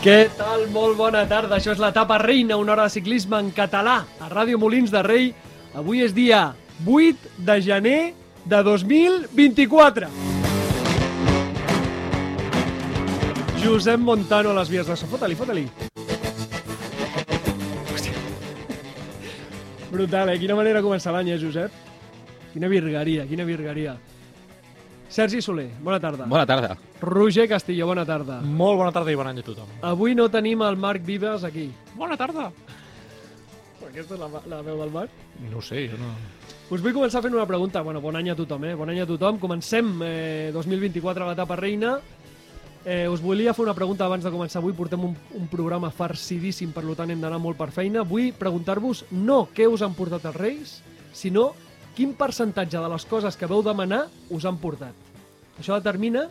Què tal? Molt bona tarda. Això és l'etapa reina, una hora de ciclisme en català a Ràdio Molins de Rei. Avui és dia 8 de gener de 2024. Josep Montano a les vies de so. Fota-li, fota-li. Brutal, eh? Quina manera de començar l'any, eh, Josep? Quina virgueria, quina virgueria. Sergi Soler, bona tarda. Bona tarda. Roger Castillo, bona tarda. Molt bona tarda i bon any a tothom. Avui no tenim el Marc Vives aquí. Bona tarda. Aquesta és la, la veu del Marc. No ho sé, jo no... Us vull començar fent una pregunta. Bueno, bon any a tothom, eh? Bon any a tothom. Comencem eh, 2024 a l'etapa reina. Eh, us volia fer una pregunta abans de començar. Avui portem un, un programa farcidíssim, per tant hem d'anar molt per feina. Vull preguntar-vos no què us han portat els Reis, sinó quin percentatge de les coses que veu demanar us han portat. Això determina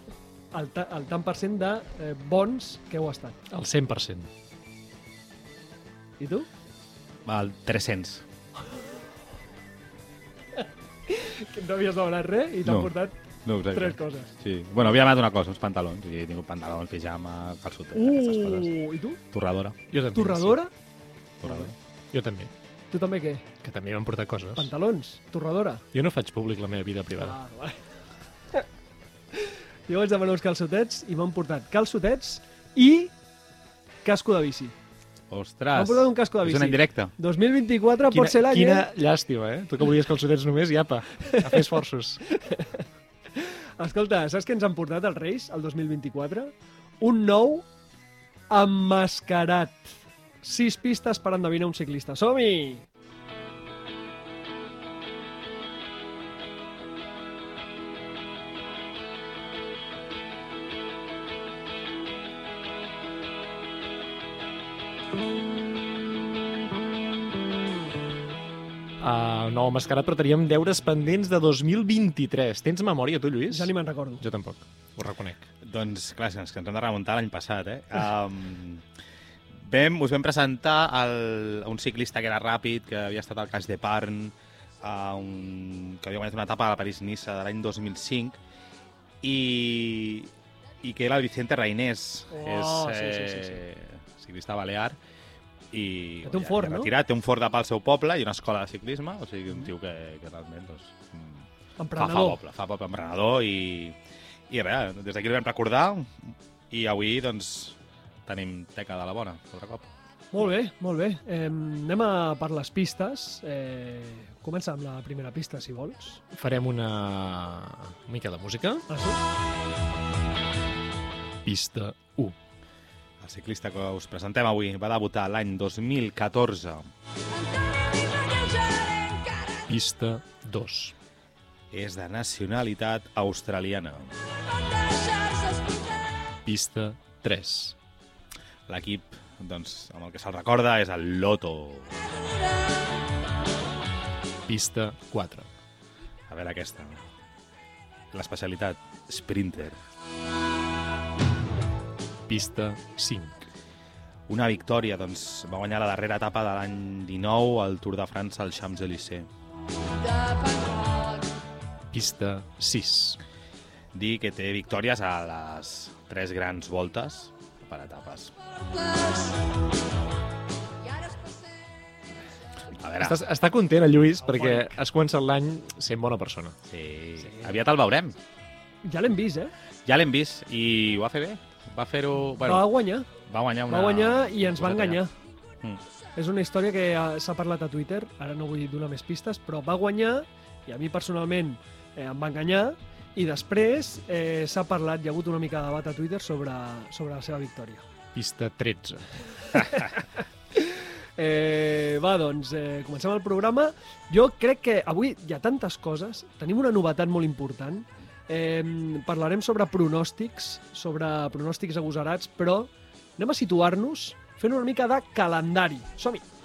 el, ta el tant per cent de eh, bons que heu estat. El 100%. I tu? El 300. Que no havies demanat res i t'han No. portat No tres coses. Sí. Bueno, havia demanat una cosa, uns pantalons. I he tingut pantalons, pijama, calçotets, aquestes coses. Uh, I tu? Torradora. Jo també. Torradora? Torradora. Sí. Jo també, Tu també què? que també m'han portat coses. Pantalons? Torradora? Jo no faig públic la meva vida privada. Ah, vale. jo vaig demanar uns calçotets i m'han portat calçotets i casco de bici. Ostres. M'han portat un casco de És bici. una indirecta. 2024 pot ser l'any, quina eh? llàstima, eh? Tu que volies calçotets només, i apa, a fer esforços. Escolta, saps què ens han portat els Reis el 2024? Un nou emmascarat. Sis pistes per endevinar un ciclista. Som-hi! Uh, nou mascarat, però teníem deures pendents de 2023. Tens memòria, tu, Lluís? Ja ni me'n recordo. Jo tampoc, ho reconec. Doncs, clar, és que ens hem de remuntar l'any passat, eh? Um, vam, us vam presentar el, un ciclista que era ràpid, que havia estat al cas de Parn, a un, que havia guanyat una etapa a la París-Niça de l'any 2005, i, i que era el Vicente Reinés. Oh, és sí, sí, sí, eh, ciclista balear, i Que té un ja, fort, ja no? retirat, té un fort de pel seu poble i una escola de ciclisme, o sigui, un tio que, que realment doncs, mm, fa, fa poble, fa poble emprenedor i, i res, des d'aquí el vam recordar i avui doncs tenim teca de la bona, altre cop. Molt bé, molt bé. Eh, anem a per les pistes. Eh, comença amb la primera pista, si vols. Farem una mica de música. Ah, sí? Pista 1. El ciclista que us presentem avui va debutar l'any 2014. Pista 2. És de nacionalitat australiana. Pista 3. L'equip doncs, amb el que se'l recorda és el Loto. Pista 4. A veure aquesta. L'especialitat, Sprinter. Pista 5. Una victòria, doncs, va guanyar la darrera etapa de l'any 19 al Tour de França al Champs-Élysées. Pista 6. Dir que té victòries a les tres grans voltes per etapes. A veure, Estàs, està content el Lluís perquè has començat l'any sent bona persona. sí, aviat el veurem. Ja l'hem vist, eh? Ja l'hem vist i ho va fer bé. Va fer-ho... Va Bueno, guanyar. va guanyar una... Va guanyar i ens va enganyar. Mm. És una història que eh, s'ha parlat a Twitter, ara no vull donar més pistes, però va guanyar i a mi personalment eh, em va enganyar i després eh, s'ha parlat, hi ha hagut una mica de debat a Twitter sobre, sobre la seva victòria. Pista 13. Eh, va, doncs, eh, comencem el programa. Jo crec que avui hi ha tantes coses, tenim una novetat molt important. Eh, parlarem sobre pronòstics, sobre pronòstics agosarats, però anem a situar-nos fent una mica de calendari. Som-hi!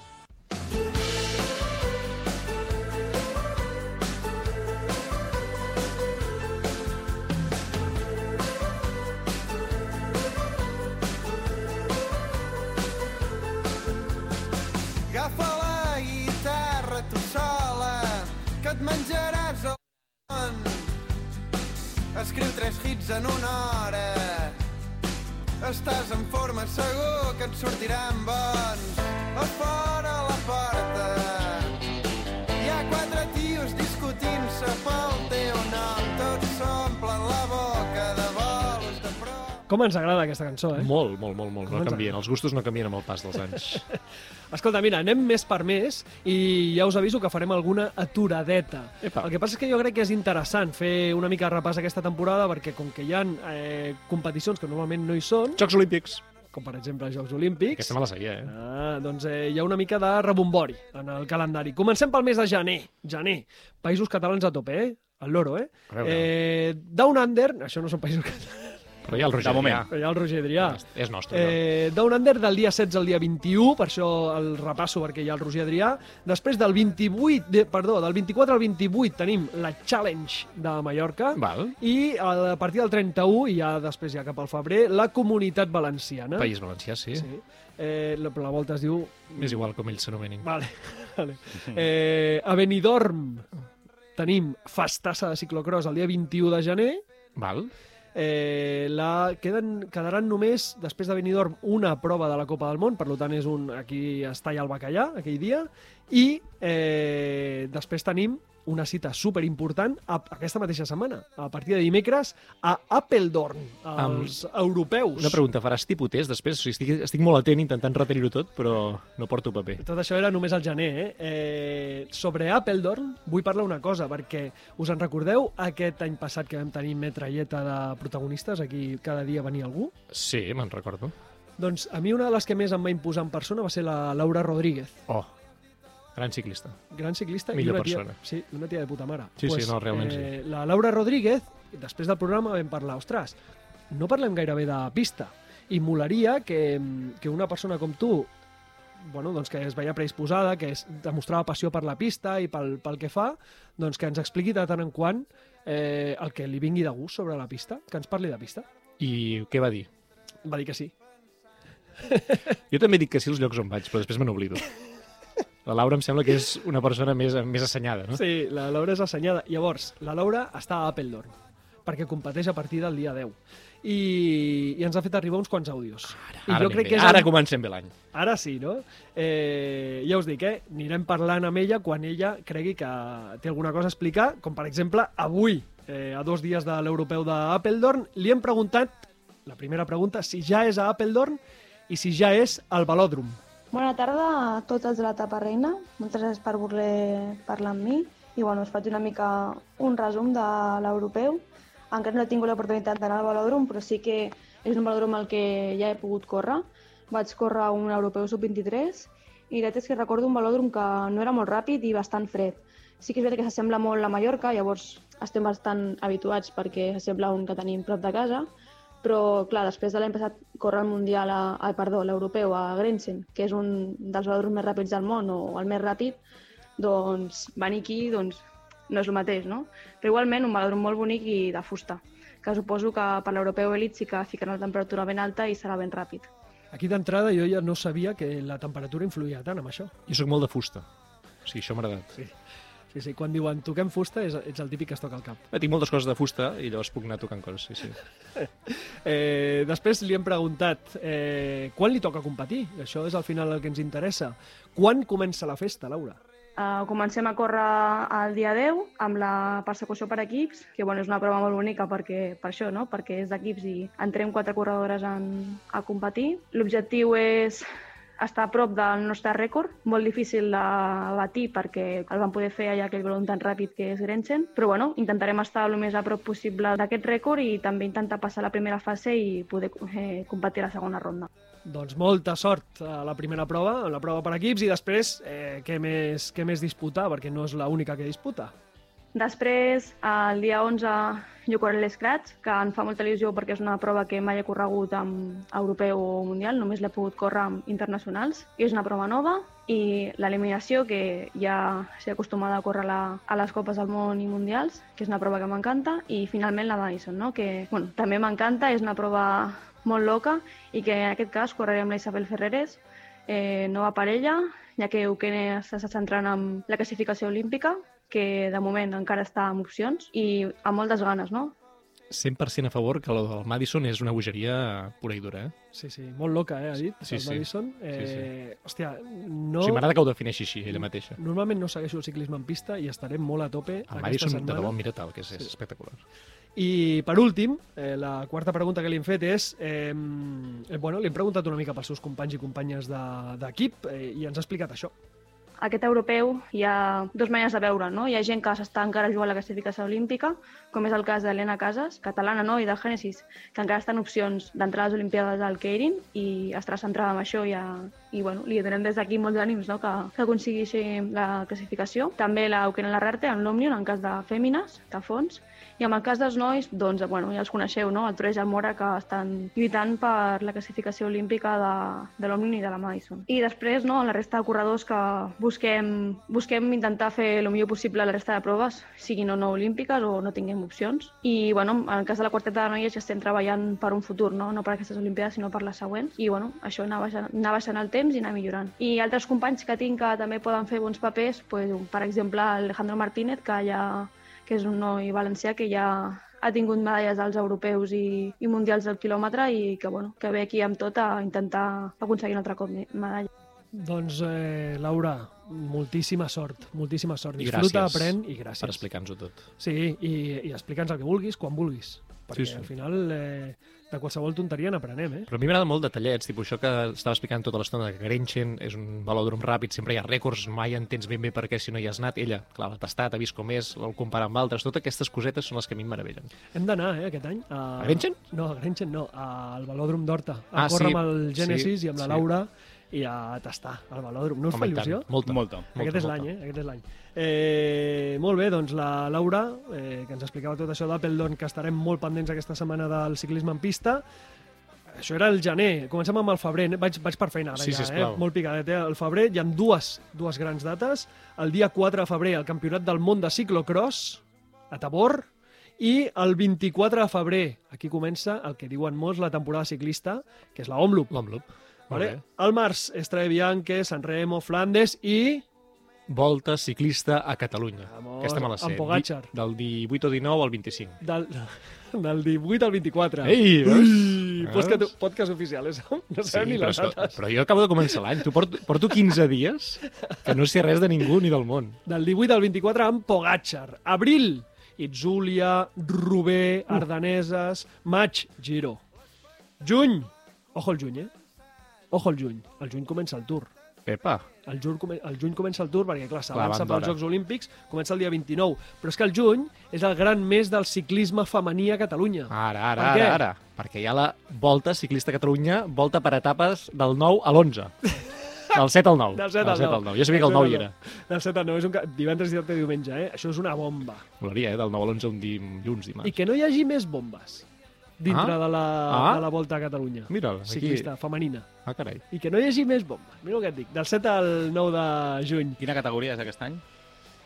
Escriu tres hits en una hora, Estàs en forma, segur que et sortiran bons. A fora la porta hi ha quatre tios discutint-se pel teu nom. Tots s'omplen Com ens agrada aquesta cançó, eh? Molt, molt, molt, molt. Com No canvien. Els gustos no canvien amb el pas dels anys. Escolta, mira, anem més per més i ja us aviso que farem alguna aturadeta. Epa. El que passa és que jo crec que és interessant fer una mica de repàs aquesta temporada perquè com que hi ha eh, competicions que normalment no hi són, Jocs Olímpics. com per exemple els Jocs Olímpics, Aquesta me la sabia, eh? Ah, doncs eh, hi ha una mica de rebombori en el calendari. Comencem pel mes de gener. Gener. Països catalans a tope, eh? El loro, eh? Eh Down Under, això no són països catalans, Però hi ha el Roger. Adrià. però hi ha el Roger Adrià. És nostre, eh... Eh, Down Under del dia 16 al dia 21, per això el repasso perquè hi ha el Roger Adrià. Després del 28, de, perdó, del 24 al 28 tenim la Challenge de Mallorca. Val. I a partir del 31, i ja després ja cap al febrer, la Comunitat Valenciana. País valencià, sí. sí. Eh, la, però la volta es diu... És igual com ells s'anomenin. Vale. vale. Eh, a Benidorm tenim festassa de ciclocross el dia 21 de gener. Val. Eh, la, queden, quedaran només, després de Benidorm, una prova de la Copa del Món, per tant és un, aquí es talla el bacallà aquell dia, i eh, després tenim una cita super important aquesta mateixa setmana, a partir de dimecres, a Apeldoorn, als europeus. Una pregunta, faràs tipus test després? O sigui, estic, estic molt atent intentant retenir-ho tot, però no porto paper. Tot això era només al gener, eh? eh sobre Apeldoorn vull parlar una cosa, perquè us en recordeu aquest any passat que vam tenir metralleta de protagonistes, aquí cada dia venia algú? Sí, me'n recordo. Doncs a mi una de les que més em va imposar en persona va ser la Laura Rodríguez, Oh, gran ciclista. gran ciclista Millor i una tia, persona. sí, una tia de puta mare. Sí, sí, no, realment eh, La Laura Rodríguez, després del programa vam parlar, ostres, no parlem gairebé de pista, i molaria que, que una persona com tu bueno, doncs que es veia predisposada, que es demostrava passió per la pista i pel, pel que fa, doncs que ens expliqui de tant en quant eh, el que li vingui de gust sobre la pista, que ens parli de pista. I què va dir? Va dir que sí. Jo també dic que sí als llocs on vaig, però després me n'oblido. La Laura em sembla que és una persona més, més assenyada, no? Sí, la Laura és assenyada. Llavors, la Laura està a Apeldoorn, perquè competeix a partir del dia 10. I, i ens ha fet arribar uns quants àudios. I Ara, jo crec anem que bé. és Ara el- comencem bé l'any. Ara sí, no? Eh, ja us dic, eh? Anirem parlant amb ella quan ella cregui que té alguna cosa a explicar, com per exemple avui, eh, a dos dies de l'europeu d'Apeldoorn, li hem preguntat, la primera pregunta, si ja és a Apeldoorn i si ja és al velòdrom. Bona tarda a tots els de l'etapa reina. Moltes gràcies per voler parlar amb mi. I bueno, us faig una mica un resum de l'europeu. Encara no he tingut l'oportunitat d'anar al velòdrom, però sí que és un velòdrom al que ja he pogut córrer. Vaig córrer un europeu sub-23 i la és que recordo un velòdrom que no era molt ràpid i bastant fred. Sí que és veritat que s'assembla molt a Mallorca, llavors estem bastant habituats perquè s'assembla un que tenim prop de casa, però clar, després de l'any passat córrer el Mundial, a, a, perdó, l'Europeu a Grensen, que és un dels velòdroms més ràpids del món o el més ràpid, doncs venir aquí doncs, no és el mateix, no? Però igualment un velòdrom molt bonic i de fusta, que suposo que per l'Europeu Elite sí que ficaran la temperatura ben alta i serà ben ràpid. Aquí d'entrada jo ja no sabia que la temperatura influïa tant amb això. Jo sóc molt de fusta. O sigui, això m'ha agradat. Sí. Sí, sí, quan diuen toquem fusta és, ets el típic que es toca el cap. Eh, Tinc moltes coses de fusta i llavors puc anar tocant coses, sí, sí. Eh, després li hem preguntat eh, quan li toca competir. Això és al final el que ens interessa. Quan comença la festa, Laura? Uh, comencem a córrer el dia 10 amb la persecució per equips, que bueno, és una prova molt bonica perquè, per això, no? perquè és d'equips i entrem quatre corredores en, a competir. L'objectiu és estar a prop del nostre rècord, molt difícil de batir perquè el vam poder fer allà aquell volum tan ràpid que és Grenchen, però bueno, intentarem estar el més a prop possible d'aquest rècord i també intentar passar la primera fase i poder eh, competir la segona ronda. Doncs molta sort a la primera prova, a la prova per equips, i després eh, què, més, què més disputar, perquè no és l'única que disputa. Després, el dia 11, jo correré l'Scratch, que em fa molta il·lusió perquè és una prova que mai he corregut amb europeu o mundial, només l'he pogut córrer amb internacionals. I és una prova nova i l'eliminació, que ja s'he acostumada a córrer la, a les Copes del Món i Mundials, que és una prova que m'encanta, i finalment la Madison, no? que bueno, també m'encanta, és una prova molt loca i que en aquest cas correré amb la Isabel Ferreres, eh, nova parella, ja que Eukene s'està centrant en la classificació olímpica, que de moment encara està amb opcions i amb moltes ganes, no? 100% a favor que el del Madison és una bogeria pura i dura, eh? Sí, sí, molt loca, eh, ha dit, Sí, el sí. Madison. Sí, Eh, Hòstia, No. O sigui, m'agrada que ho defineixi així, ella mateixa. Normalment no segueixo el ciclisme en pista i estaré molt a tope El aquesta Madison, de setmana. debò, mira tal, que és, és Sí. espectacular. I per últim, eh, la quarta pregunta que li hem fet és... Eh, eh, bueno, li hem preguntat una mica pels seus companys i companyes de- d'equip de, eh, i ens ha explicat això. Aquest europeu hi ha dues maneres de veure, no? Hi ha gent que s'està encara jugant la classificació olímpica, com és el cas d'Helena Casas, catalana, no? i de Genesis, que encara estan opcions d'entrar a les Olimpiades al Keirin i estarà centrada en això i, a, i bueno, li donem des d'aquí molts ànims no? que, que aconsegueixi la classificació. També l'Euquena Larrarte, en l'Òmnium, en cas de fèmines, de fons, i en el cas dels nois, doncs, bueno, ja els coneixeu, no? el Torres i el Mora, que estan lluitant per la classificació olímpica de, de l'Òmnium i de la Madison. I després, no, la resta de corredors que busquem, busquem intentar fer el millor possible la resta de proves, siguin o no olímpiques o no tinguem opcions. I, bueno, en el cas de la quarteta de noies ja estem treballant per un futur, no, no per aquestes Olimpiades, sinó per les següents. I, bueno, això anar baixant, anar baixant el temps i anar millorant. I altres companys que tinc que també poden fer bons papers, pues, per exemple, Alejandro Martínez, que ja que és un noi valencià que ja ha tingut medalles als europeus i, i mundials del quilòmetre i que, bueno, que ve aquí amb tot a intentar aconseguir un altre cop me- medalla. Doncs, eh, Laura, moltíssima sort, moltíssima sort. I Disfruta, gràcies aprèn i Per gràcies. explicar-nos-ho tot. Sí, i, i explica'ns el que vulguis, quan vulguis. Perquè Sí, sí. al final eh, de qualsevol tonteria n'aprenem, eh? Però a mi m'agrada molt detallets, tipus això que estava explicant tota l'estona, que Grenchen és un velòdrom ràpid, sempre hi ha rècords, mai entens ben bé per què si no hi has anat. Ella, clar, l'ha tastat, ha vist com és, el compara amb altres. Totes aquestes cosetes són les que a mi em meravellen. Hem d'anar, eh, aquest any. A, A Grenchen? No, a Grenchen no, al velòdrom d'Horta. A Ah, córrer sí, amb el Genesis sí, i amb la sí. Laura i a tastar al velòdrom. No us fa Home, tant, il·lusió? Molta. Molta. Aquest és molta. l'any, eh? Aquest és l'any. Eh, molt bé, doncs la Laura, eh, que ens explicava tot això d'Appledon, que estarem molt pendents aquesta setmana del ciclisme en pista. Això era el gener, comencem amb el febrer, eh? vaig, vaig per feina ara Sí, ja, eh? sisplau. molt picadet. Eh? El febrer hi ha dues, dues grans dates. El dia 4 de febrer el Campionat del Món de Ciclocross a Tabor i el 24 de febrer, aquí comença el que diuen molts la temporada ciclista, que és la Omloop. L'Omloop. Vale? Al març, Estrade Bianche, Sanremo, Flandes i Volta ciclista a Catalunya. Vamos, Aquesta me la sé. amb Pogačar. Di- Del 18 o 19 al 25. del, del 18 al 24. Ei, veus? Ui, podcast, podcast oficial, és, no sabem ni però, les escolta, dates. però jo acabo de començar l'any. Tu porto, porto 15 dies que no sé res de ningú ni del món. Del 18 al 24 amb Pogacar. Abril, Itzulia, Rubé, Ardaneses, maig, Giro. Juny, ojo el juny, eh? Ojo el juny. El juny comença el Tour. Pepa, El juny, el juny comença el Tour perquè, clar, s'avança van pels. Jocs Olímpics, comença el dia 29. Però és que el juny és el gran mes del ciclisme femení a Catalunya. ara, ara, Per ara, què? ara. Perquè hi ha la Volta Ciclista a Catalunya, volta per etapes del 9 a l'11. Del 7 al 9. Del 7 al 9. 9. Jo sabia que el 9 hi era. Del 7 al 9, és un... divendres, dissabte i diumenge, eh? Això és una bomba. Molaria, eh? Del 9 a l'11 un dilluns, dimarts. I que no hi hagi més bombes dintre Ah. de, la, Ah. de la Volta a Catalunya. Mira'l, aquí. Ciclista, femenina. Ah, carai. I que no hi hagi més bombes. Mira el que et dic. Del 7 al 9 de juny. Quina categoria és aquest any?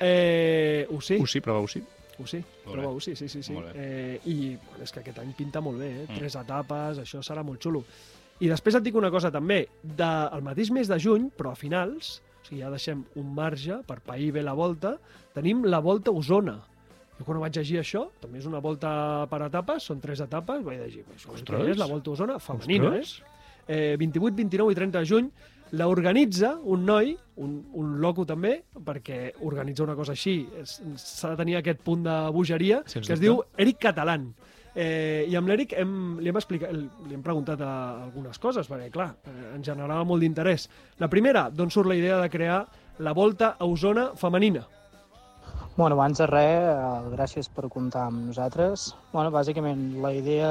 Eh, ho sí, Ho sí, prova-ho sí. ho sí. Sí, sí. Eh, I bueno, és que aquest any pinta molt bé, eh? Mm. Tres etapes, això serà molt xulo. I després et dic una cosa també. De, el mateix mes de juny, però a finals, o sigui, ja deixem un marge per pair bé la volta, tenim la volta Osona. Jo quan ho vaig llegir això, també és una volta per etapes, són tres etapes, vaig llegir, això Ostres! és la volta a Osona femenina, Ostres! eh? eh 28, 29 i 30 de juny l'organitza un noi, un, un loco també, perquè organitza una cosa així s'ha de tenir aquest punt de bogeria, Sens que es dubte. diu Eric Catalán. Eh, I amb l'Eric hem, li, hem explicat, li hem preguntat a, algunes coses, perquè, clar, eh, ens generava molt d'interès. La primera, d'on surt la idea de crear la Volta a Osona femenina? Bueno, abans de res, eh, gràcies per comptar amb nosaltres. Bueno, bàsicament, la idea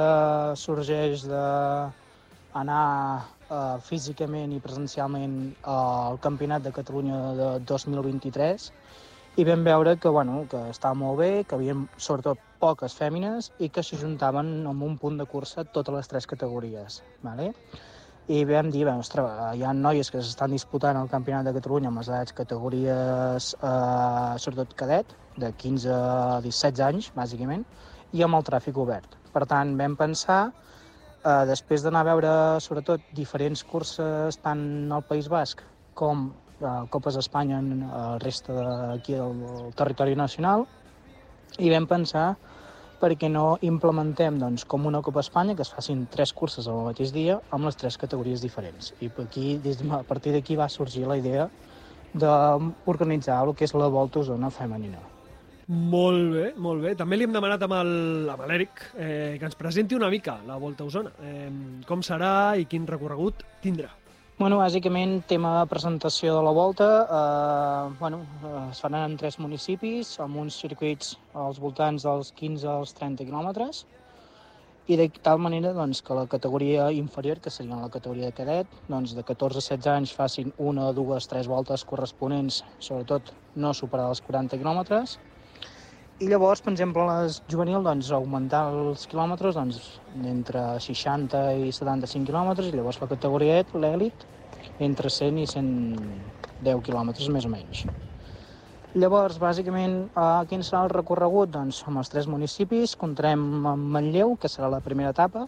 sorgeix d'anar eh, físicament i presencialment al Campionat de Catalunya de 2023 i vam veure que, bueno, que estava molt bé, que havia sobretot poques fèmines i que s'ajuntaven amb un punt de cursa totes les tres categories. Vale? I vam dir, bé, ostres, hi ha noies que s'estan disputant el Campionat de Catalunya amb les edats categories, eh, sobretot cadet, de 15 a 17 anys, bàsicament, i amb el tràfic obert. Per tant, vam pensar, eh, després d'anar a veure, sobretot, diferents curses tant al País Basc com eh, Copes d'Espanya en el resta d'aquí del territori nacional, i vam pensar perquè no implementem doncs, com una Copa Espanya que es facin tres curses al mateix dia amb les tres categories diferents. I aquí, des de, a partir d'aquí va sorgir la idea d'organitzar el que és la Volta Osona femenina. Molt bé, molt bé. També li hem demanat amb l'Eric eh, que ens presenti una mica la Volta a Osona. Eh, com serà i quin recorregut tindrà. Bueno, bàsicament, tema de presentació de la volta, eh, bueno, eh, es faran en tres municipis, amb uns circuits als voltants dels 15 als 30 quilòmetres, i de tal manera doncs, que la categoria inferior, que seria la categoria de cadet, doncs, de 14 a 16 anys facin una, dues, tres voltes corresponents, sobretot no superar els 40 quilòmetres, i llavors, per exemple, les juvenil, doncs, augmentar els quilòmetres doncs, entre 60 i 75 quilòmetres, i llavors la categoria E, l'èlit, entre 100 i 110 quilòmetres, més o menys. Llavors, bàsicament, eh, quin serà el recorregut? Doncs amb els tres municipis, comptarem amb Manlleu, que serà la primera etapa,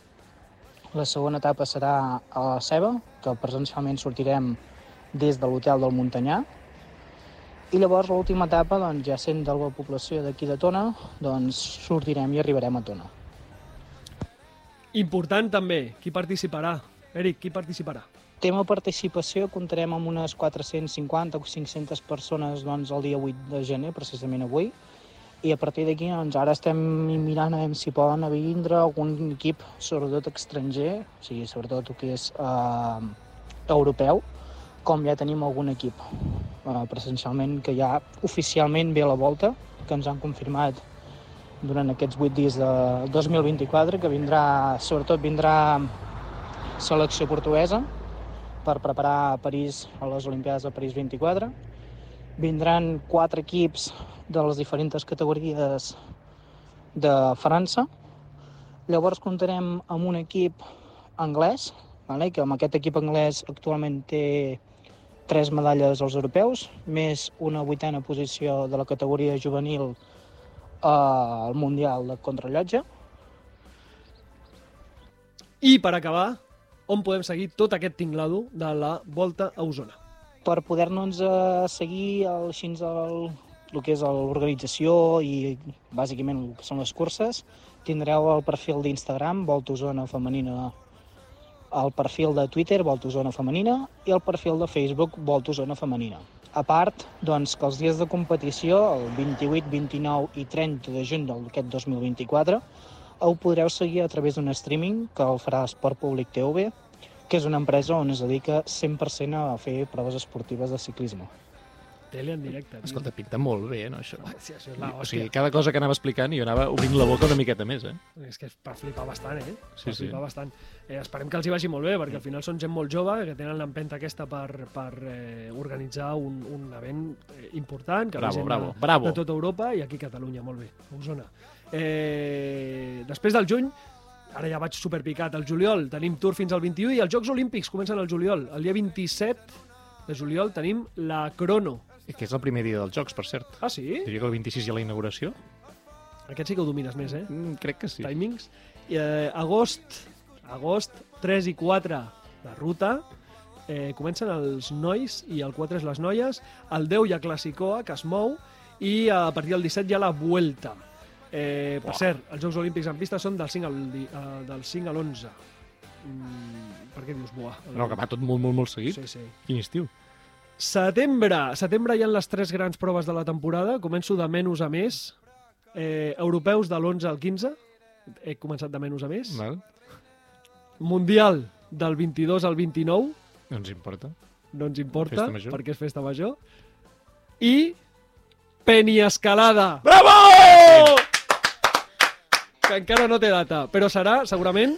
la segona etapa serà a la Ceba, que presencialment sortirem des de l'hotel del Muntanyà, i llavors l'última etapa, doncs, ja sent de la població d'aquí de Tona, doncs sortirem i arribarem a Tona. Important també, qui participarà? Eric, qui participarà? Tema participació, comptarem amb unes 450 o 500 persones doncs, el dia 8 de gener, precisament avui, i a partir d'aquí doncs, ara estem mirant a veure si poden vindre algun equip, sobretot estranger, o sigui, sobretot el que és eh, europeu, com ja tenim algun equip eh, presencialment que ja oficialment ve a la volta, que ens han confirmat durant aquests 8 dies de 2024, que vindrà, sobretot vindrà selecció portuguesa per preparar París a les Olimpiades de París 24. Vindran quatre equips de les diferents categories de França. Llavors comptarem amb un equip anglès, vale? que amb aquest equip anglès actualment té tres medalles als europeus, més una vuitena posició de la categoria juvenil eh, al Mundial de Contrallotge. I per acabar, on podem seguir tot aquest tinglado de la Volta a Osona? per poder-nos eh, seguir el, així el, el que és l'organització i bàsicament el que són les curses, tindreu el perfil d'Instagram, Volta Osona Femenina, el perfil de Twitter, Volta Femenina, i el perfil de Facebook, Volta Femenina. A part, doncs, que els dies de competició, el 28, 29 i 30 de juny d'aquest 2024, ho podreu seguir a través d'un streaming que el farà Esport Públic TV, que és una empresa on es dedica 100% a fer proves esportives de ciclisme. Tele en directe. tio. Escolta, pinta molt bé, no, això? Sí, això és la O hòstia. sigui, cada cosa que anava explicant jo anava obrint la boca una miqueta més, eh? És que és per flipar bastant, eh? Sí, per sí. flipar bastant. Eh, esperem que els hi vagi molt bé, perquè al final són gent molt jove que tenen l'empenta aquesta per, per eh, organitzar un, un event eh, important, que Bravo, bravo, de, bravo. de tota Europa i aquí a Catalunya, molt bé, a Osona. Eh, després del juny, ara ja vaig superpicat, al juliol tenim Tour fins al 21 i els Jocs Olímpics comencen al juliol. El dia 27 de juliol tenim la Crono. Que és el primer dia dels Jocs, per cert. Ah, sí? Diria que el 26 hi ha la inauguració. Aquest sí que ho domines més, eh? Mm, crec que sí. timings. I, eh, agost, agost 3 i 4 de ruta, eh, comencen els nois i el 4 és les noies, el 10 hi ha Classicoa, que es mou, i a partir del 17 hi ha la Vuelta. Eh, per cert, els Jocs Olímpics en pista són del 5 al, eh, del 5 a l'11. Mm, per què dius buah? No, que va tot molt, molt, molt seguit. Sí, sí. Quin estiu. Setembre. Setembre hi ha les tres grans proves de la temporada. Començo de menys a més. Eh, europeus de l'11 al 15. He començat de menys a més. Val? Mundial del 22 al 29. No ens importa. No ens importa, perquè és festa major. I Peniescalada. Bravo! Que encara no té data, però serà, segurament,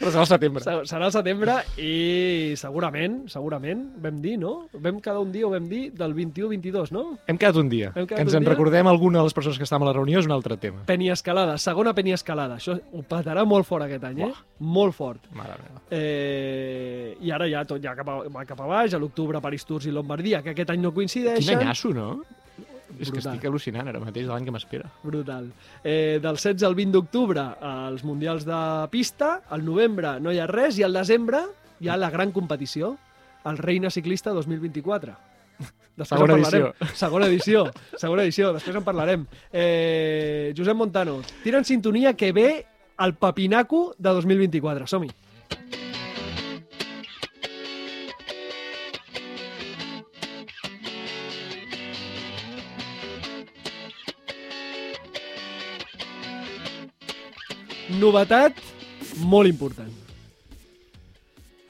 Però serà al setembre. se- serà al setembre i segurament, segurament, vam dir, no? Vam cada un dia ho vam dir del 21-22, no? Hem quedat un dia. Hem quedat que ens un en dia? recordem alguna de les persones que estaven a la reunió és un altre tema. Peniescalada, segona Peniescalada. Això ho petarà molt fort aquest any, eh? Molt fort. Mare meva. Eh, I ara ja tot ja cap a, va cap a baix, a l'octubre París Tours i Lombardia, que aquest any no coincideixen. Quin anyasso, no? És que Brutal. estic al·lucinant ara mateix de l'any que m'espera. Brutal. Eh, del 16 al 20 d'octubre als Mundials de Pista, al novembre no hi ha res i al desembre hi ha la gran competició, el Reina Ciclista 2024. Després Segona edició. Segona edició. Segona edició, després en parlarem. Eh, Josep Montano, tira en sintonia que ve el papinaco de 2024. Som-hi. Novetat molt important.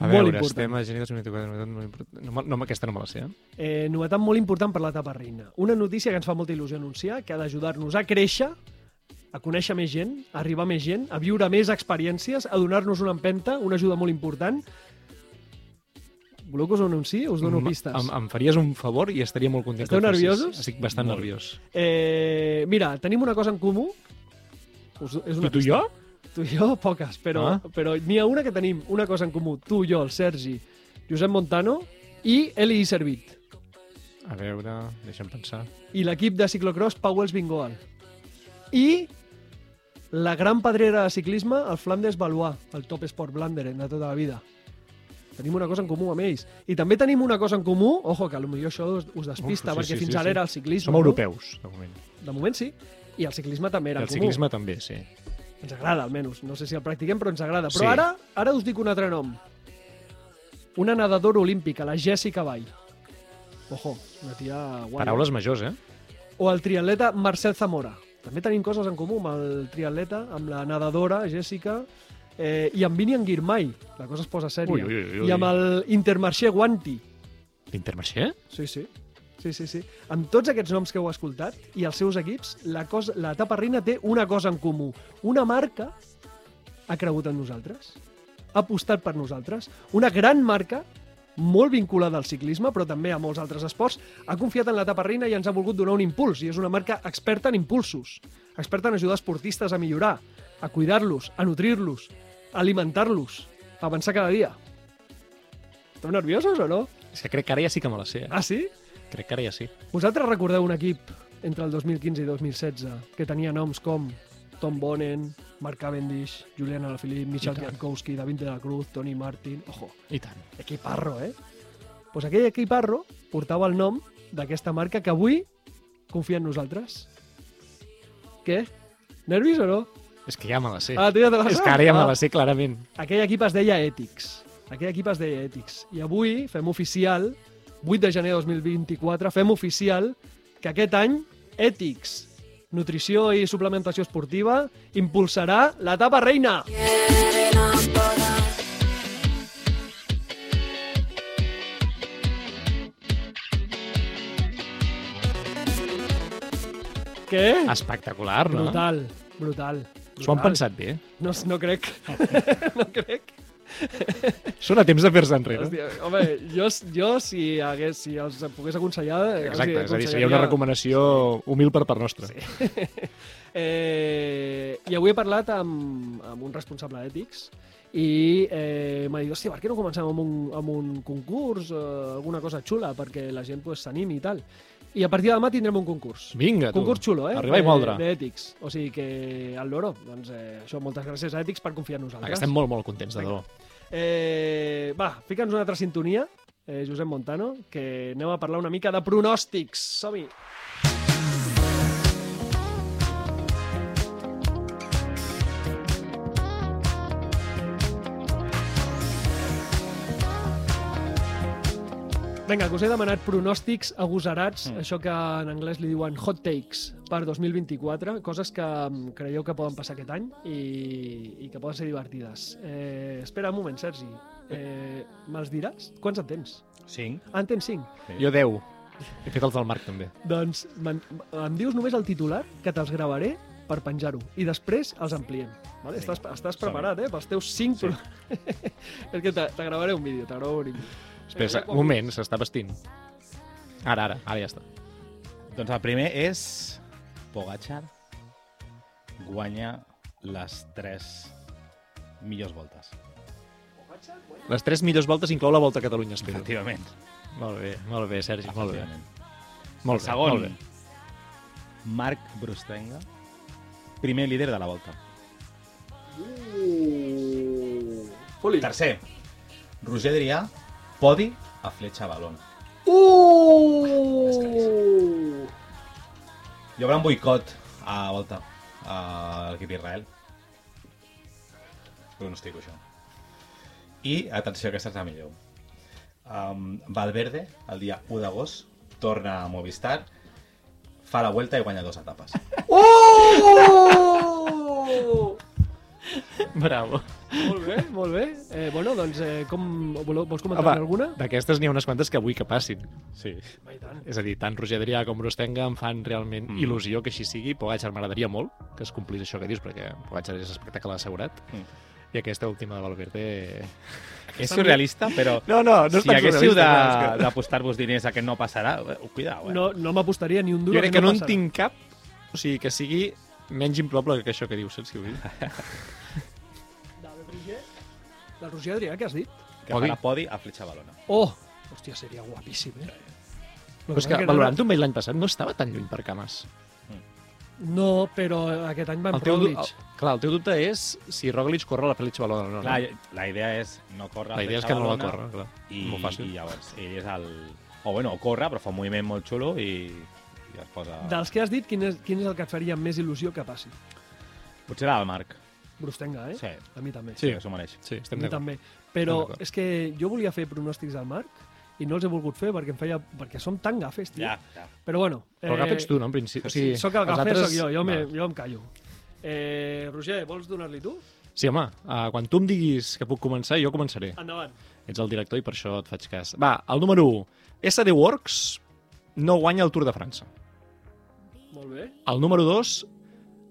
A Molt veure, important. estem a gener 2024. Novetat molt important. No, no, aquesta no me la sé, eh? Eh, novetat molt important per l'etapa reina. Una notícia que ens fa molta il·lusió anunciar, que ha d'ajudar-nos a créixer, a conèixer més gent, a arribar a més gent, a viure més experiències, a donar-nos una empenta, una ajuda molt important. Voleu que us ho anunciï? Us dono Em- pistes. Em, em faries un favor i estaria molt content. Esteu nerviosos? Estic bastant Molt. nerviós. Eh, mira, tenim una cosa en comú. Us, és una Tu, tu i pista. jo? Tu i jo, poques, però, Ah. però n'hi ha una que tenim una cosa en comú. Tu, jo, el Sergi, Josep Montano i Eli Servit. A veure, deixa'm pensar. i l'equip de ciclocross Powell's Bingoal. I la gran pedrera de ciclisme, el Flandes Valois, el Top Sport Blanderen de tota la vida. Tenim una cosa en comú amb ells. I també tenim una cosa en comú, ojo, que potser això us, despista, Uf, sí, perquè sí, fins sí, ara sí. era el ciclisme. Som no? europeus, de moment. De moment sí. I el ciclisme també I era el comú. ciclisme també, sí. Ens agrada, almenys. No sé si el practiquem, però ens agrada. Però Sí. ara ara us dic un altre nom. Una nedadora olímpica, la Jessica Vall. Ojo, una tia guai. Paraules majors, eh? o el triatleta Marcel Zamora. També tenim coses en comú amb el triatleta, amb la nedadora Jessica eh, i amb Vinian Girmay. La cosa es posa sèria. Ui, ui, ui, ui. I amb el Intermarché Guanti. L'Intermarché? Sí, sí. Sí, sí, sí. Amb tots aquests noms que heu escoltat i els seus equips, la cosa, l'etapa reina té una cosa en comú. Una marca ha cregut en nosaltres, ha apostat per nosaltres. Una gran marca, molt vinculada al ciclisme, però també a molts altres esports, ha confiat en l'etapa reina i ens ha volgut donar un impuls. I és una marca experta en impulsos, experta en ajudar esportistes a millorar, a cuidar-los, a nutrir-los, a alimentar-los, a avançar cada dia. Esteu nerviosos o no? És que crec que ara ja sí que me la sé, eh? Ah, sí? Crec que ara ja sí. Vosaltres recordeu un equip entre el 2015 i 2016 que tenia noms com Tom Bonen, Mark Cavendish, Julian Alaphilippe, Michel tant. Kwiatkowski, David de la Cruz, Tony Martin... Ojo, I tant. equiparro, eh? Pues aquell equiparro portava el nom d'aquesta marca que avui confia en nosaltres. Què? Nervis o no? És que ja me la sé. Ah, tu ja te la És que ara ja me Ah. la sé clarament. Aquell equip es deia Ethics. Aquell equip es deia Ethics. I avui fem oficial, 8 de gener de 2024, fem oficial que aquest any Ethics, nutrició i suplementació esportiva, impulsarà l'etapa reina. Què? Espectacular, no? Brutal, brutal. S'ho han brutal. pensat bé. No, no crec. no crec. Són a temps de fer-se enrere. Hòstia, home, jo, jo si, hagués, si els pogués aconsellar... els Exacte, és a dir, seria una recomanació humil per part nostra. Sí. Eh, I avui he parlat amb, amb un responsable d'ètics i eh, m'ha dit, hòstia, per què no comencem amb un, amb un concurs, eh, alguna cosa xula, perquè la gent pues, s'animi i tal. I a partir de demà tindrem un concurs. Vinga, tu. Concurs xulo, eh? Arribar i moldre. D'ètics. O sigui que, al loro, doncs eh, això, moltes gràcies a Ètics per confiar en nosaltres. estem molt, molt contents de debò. Eh, va, fica'ns una altra sintonia, eh, Josep Montano, que anem a parlar una mica de pronòstics. Som-hi! Vinga, que us he demanat pronòstics agosarats, mm. això que en anglès li diuen hot takes per 2024, coses que mm, creieu que poden passar aquest any i, i que poden ser divertides. Eh, espera un moment, Sergi. Eh, Me'ls diràs? Quants en tens? Cinc. Ah, en tens 5. Jo 10. He fet els del Marc, també. Doncs em dius només el titular, que te'ls gravaré per penjar-ho. I després els ampliem. Vale? Sí. Estàs, estàs preparat, eh? Pels teus 5... Sí. És que te, te gravaré un vídeo, te gravaré un vídeo. Espera, un moment, s'està vestint. Ara, ara, ara ja està. Doncs el primer és Pogacar guanya les tres millors voltes. Les tres millors voltes inclou la Volta a Catalunya, espero. Efectivament. Molt bé, molt bé, Sergi, molt bé. Molt bé, segon, molt bé. Marc Brustenga, primer líder de la volta. Uh! Hi haurà un boicot a volta a l'equip Israel. Pronostico això. I, atenció, aquesta és la millor. Um, Valverde, el dia 1 d'agost, torna a Movistar, fa la vuelta i guanya dues etapes. Oh! Bravo. molt bé, molt bé. Eh, bueno, doncs, eh, com, voleu, vols comentar Home, alguna? d'aquestes n'hi ha unes quantes que vull que passin. Sí. Tant. És a dir, tant Roger Adrià com Brustenga em fan realment Mm. il·lusió que així sigui. Pogacar m'agradaria molt que es complís això que dius, perquè Pogacar és espectacle assegurat. Mm. I aquesta última de Valverde... És surrealista, però No, no, no és si haguéssiu que- d'apostar-vos diners a que no passarà, eh, cuidao, eh? No, no m'apostaria ni un duro Jo crec que no en passarà. tinc cap, o sigui, que sigui menys improbable que això que dius, saps què vull dir? David Roger? Del Roger Adrià, què has dit? Que Podi. farà podi a Fletxa Balona. Oh! Hòstia, seria guapíssim, eh? Però és que, passa valorant-ho amb ell l'any passat, no estava tan lluny per cames. No, però aquest any va El amb teu, Roglic. el, clar, el teu dubte és si Roglic corre a la Felice Balona o no. Clar, no? la idea és no córrer a La idea és que no la corre, clar. I, Molt fàcil. I llavors, ell és el... O bueno, corre, però fa un moviment molt xulo i, i es posa... Dels que has dit, quin és, quin és el que et faria més il·lusió que passi? Potser era el Marc. Brustenga, eh? Sí. A mi també. Sí. Sí, que s'ho mereix. Sí, A estem mi d'acord. també. Però és que jo volia fer pronòstics al Marc i no els he volgut fer perquè em feia... perquè som tan gafes, tio. Ja, ja. Però bueno... Però el gaf ets tu, no, en principi? O sigui, Soc el els gafer, altres- soc jo, jo, me, jo em callo. Eh, Roger, vols donar-li tu? Sí, home, uh, quan tu em diguis que puc començar, jo començaré. Endavant. Ets el director i per això et faig cas. Va, el número 1. SD Works no guanya el Tour de França. Molt bé. El número 2,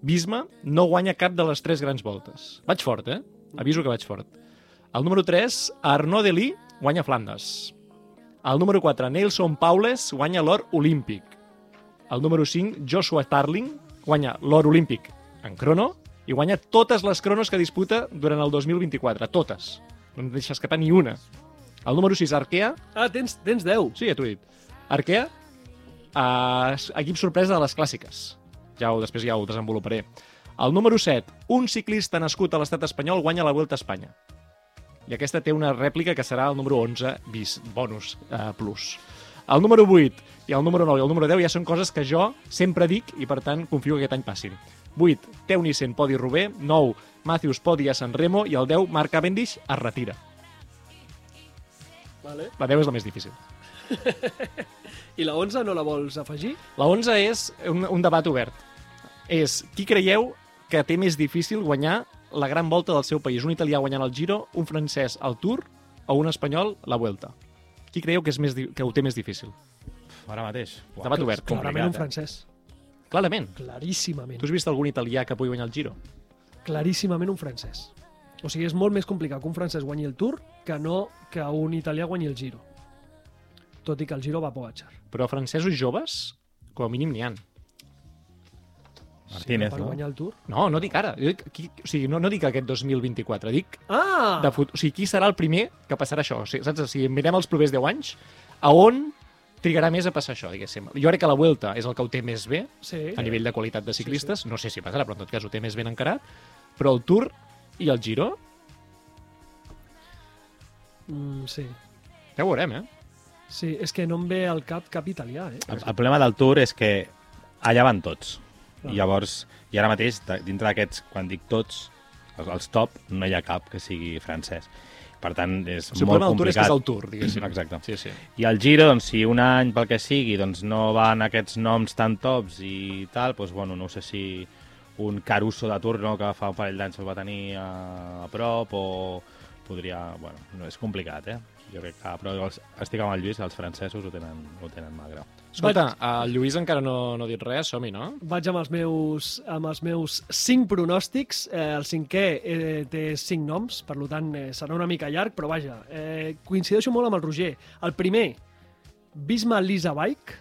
Bisma no guanya cap de les tres grans voltes. Vaig fort, eh? Aviso que vaig fort. El número 3, Arnaud Delí guanya Flandes. El número 4, Nelson Paules guanya l'or olímpic. El número 5, Joshua Tarling guanya l'or olímpic en crono i guanya totes les cronos que disputa durant el 2024. Totes. No en deixa escapar ni una. El número 6, Arkea, Ah, tens, tens 10. Sí, ja t'ho he dit. Arkea, uh, equip sorpresa de les clàssiques. Ja ho, després ja ho desenvoluparé. El número 7, un ciclista nascut a l'estat espanyol guanya la Vuelta a Espanya. I aquesta té una rèplica que serà el número 11 bis, bonus, uh, plus. El número 8 i el número 9 i el número 10 ja són coses que jo sempre dic i, per tant, confio que aquest any passin. 8, Teunissen, Podi Rubé. 9, Matthews, Podi a San Remo. I el 10, Marc Cavendish, es retira. Vale. La 10 és la més difícil. I la 11 no la vols afegir? La 11 és un, un debat obert. És qui creieu que té més difícil guanyar la gran volta del seu país? Un italià guanyant el Giro, un francès el Tour o un espanyol la Vuelta? Qui creieu que, és més, que ho té més difícil? Ara mateix. Uah, Debat obert. Clarament un eh? francès. Clarament. Claríssimament. Tu has vist algun italià que pugui guanyar el Giro? Claríssimament un francès. O sigui, és molt més complicat que un francès guanyi el Tour que no que un italià guanyi el Giro. Tot i que el Giro va a Pogacar. Però francesos joves, com a mínim n'hi ha. Martínez, per no? guanyar el Tour. No, no dic ara. Jo dic, qui, o sigui, no, no dic aquest 2024, dic Ah! de fut... o sigui, qui serà el primer que passarà això? O sigui, saps? Si mirem els propers 10 anys, a on trigarà més a passar això, diguéssim. Jo crec que la Vuelta és el que ho té més bé, Sí. a nivell de qualitat de ciclistes. No sé si passarà, però en tot cas ho té més ben encarat. Però el Tour i el Giro, Mm, sí. ja ho veurem, eh? Sí, és que no em ve al cap cap italià, eh? El, el problema del Tour és que allà van tots. Ah. I llavors, i ara mateix, de- dintre d'aquests, quan dic tots, els, els top, no hi ha cap que sigui francès. Per tant, és O sigui, el molt problema del Tour és que complicat. és el Tour, diguéssim. Exacte. Sí, sí. I el Giro, doncs, si un any, pel que sigui, doncs, no van aquests noms tan tops i tal, doncs, bueno, no sé si un Caruso de Tour, no, que fa un parell d'anys el va tenir a, a prop, o podria... Bueno, no, és complicat, eh? Jo crec que... Però els, estic amb el Lluís, els francesos ho tenen, ho tenen magre. Escolta, el Lluís encara no, no ha dit res, som-hi, no? Vaig amb els meus, amb els meus cinc pronòstics. Eh, el cinquè eh, té cinc noms, per tant eh, serà una mica llarg, però vaja, eh, coincideixo molt amb el Roger. El primer, Bisma Lisa Bike,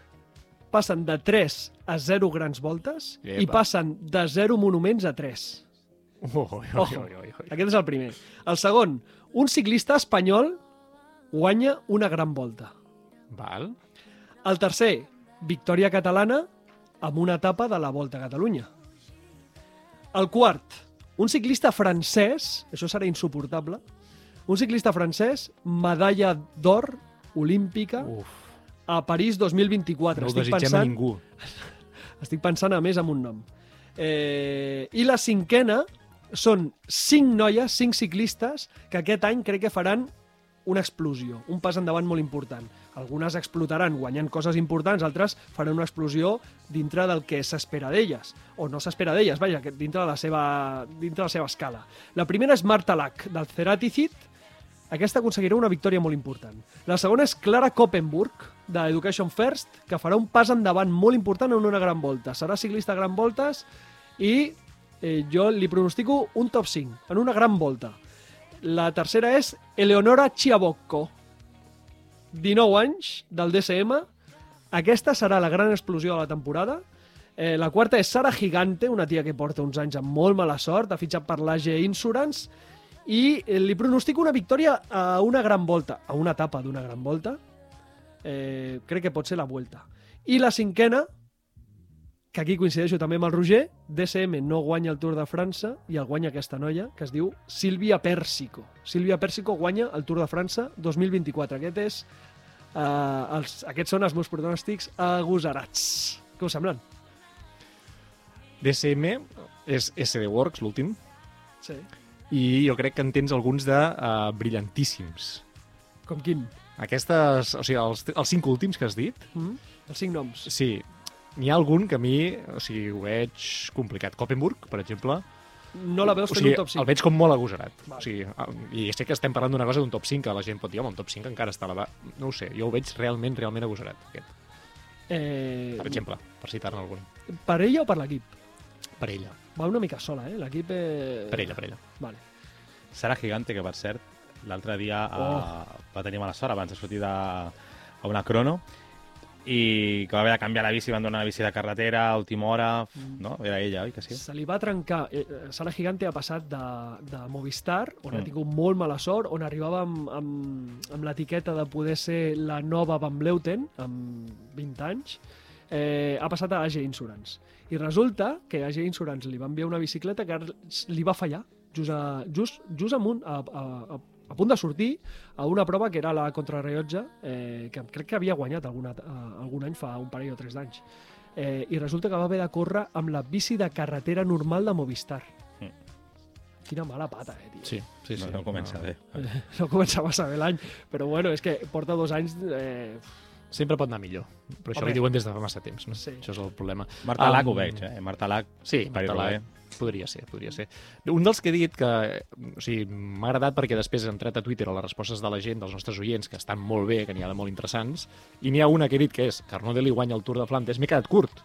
passen de 3 a 0 grans voltes Epa. i passen de 0 monuments a 3. Oh, oh, oh, Ojo, oh, oh, oh. aquest és el primer. El segon, un ciclista espanyol guanya una gran volta. Val. El tercer, victòria catalana amb una etapa de la Volta a Catalunya. El quart, un ciclista francès, això serà insuportable, un ciclista francès, medalla d'or olímpica Uf. a París 2024. No ho Estic desitgem pensant, a ningú. estic pensant a més amb un nom. Eh, I la cinquena són cinc noies, cinc ciclistes, que aquest any crec que faran una explosió, un pas endavant molt important. Algunes explotaran guanyant coses importants, altres faran una explosió dintre del que s'espera d'elles, o no s'espera d'elles, vaja, dintre de, la seva, dintre de la seva escala. La primera és Marta Lack, del Ceratizid, aquesta aconseguirà una victòria molt important. La segona és Clara Koppenburg, de Education First, que farà un pas endavant molt important en una gran volta. Serà ciclista a gran voltes i eh, jo li pronostico un top 5, en una gran volta. La tercera és Eleonora Chiabocco, 19 anys, del DSM. Aquesta serà la gran explosió de la temporada. Eh, la quarta és Sara Gigante, una tia que porta uns anys amb molt mala sort, ha fitxat per l'AG Insurance, i eh, li pronostico una victòria a una gran volta, a una etapa d'una gran volta. Eh, crec que pot ser la Vuelta. I la cinquena, que aquí coincideixo també amb el Roger, DSM no guanya el Tour de França i el guanya aquesta noia, que es diu Sílvia Pèrsico. Sílvia Pèrsico guanya el Tour de França 2024. Aquest és, eh, els, aquests són els meus pronòstics agosarats. Què us semblen? DSM és SD Works, l'últim, Sí. i jo crec que en tens alguns de uh, brillantíssims. Com quin? Aquestes, o sigui, els, els cinc últims que has dit, Mm? Els cinc noms. sí, n'hi ha algun que a mi, o sigui, ho veig complicat. Koppenburg, per exemple, No la veus o sigui, un top 5. el veig com molt agosarat. Vale. O sigui, I sé que estem parlant d'una cosa d'un top 5, que la gent pot dir, home, un top 5 encara està elevat. No ho sé, jo ho veig realment, realment agosarat, aquest. Eh, Per exemple, per citar-ne algun. per ella o per l'equip? Per ella, Va una mica sola, eh? L'equip... Eh... per ella, per ella. Vale. Sara Gigante, que per cert, l'altre dia Oh. eh, va tenir mala sort abans de sortir de, a una crono i que va haver de canviar la bici, van donar una bici de carretera a última hora, no? Era ella, oi que sí? Se li va trencar... Eh, eh, Sala Gigante ha passat de, de Movistar, on ha Mm. tingut molt mala sort, on arribava amb, amb, amb l'etiqueta de poder ser la nova Van Bleuten, amb 20 anys, eh, ha passat a AG Insurance. I resulta que AG Insurance li va enviar una bicicleta que li va fallar, just, a, just, just amunt, a, a, a, a punt de sortir a una prova que era la contrarrellotge, eh, que crec que havia guanyat alguna, eh, algun any fa un parell o tres d'anys. Eh, I resulta que va haver de córrer amb la bici de carretera normal de Movistar. Mm. Quina mala pata, eh, tio. Sí, sí, sí. No, no comença bé. No començava massa bé l'any, però bueno, és que porta dos anys... Eh, Sempre pot anar millor, però això Home. li diuen des de fa massa temps, no? Sí. Això és el problema. Marta Lac Um, ho veig, eh? Marta Lac, Sí, per Marta. Lac podria ser, podria ser. Un dels que he dit que o sigui, m'ha agradat perquè després he entrat a Twitter a les respostes de la gent, dels nostres oients, que estan molt bé, que n'hi ha de molt interessants, i n'hi ha una que he dit que és que Arnaud Deli guanya el Tour de Flandes. M'he quedat curt,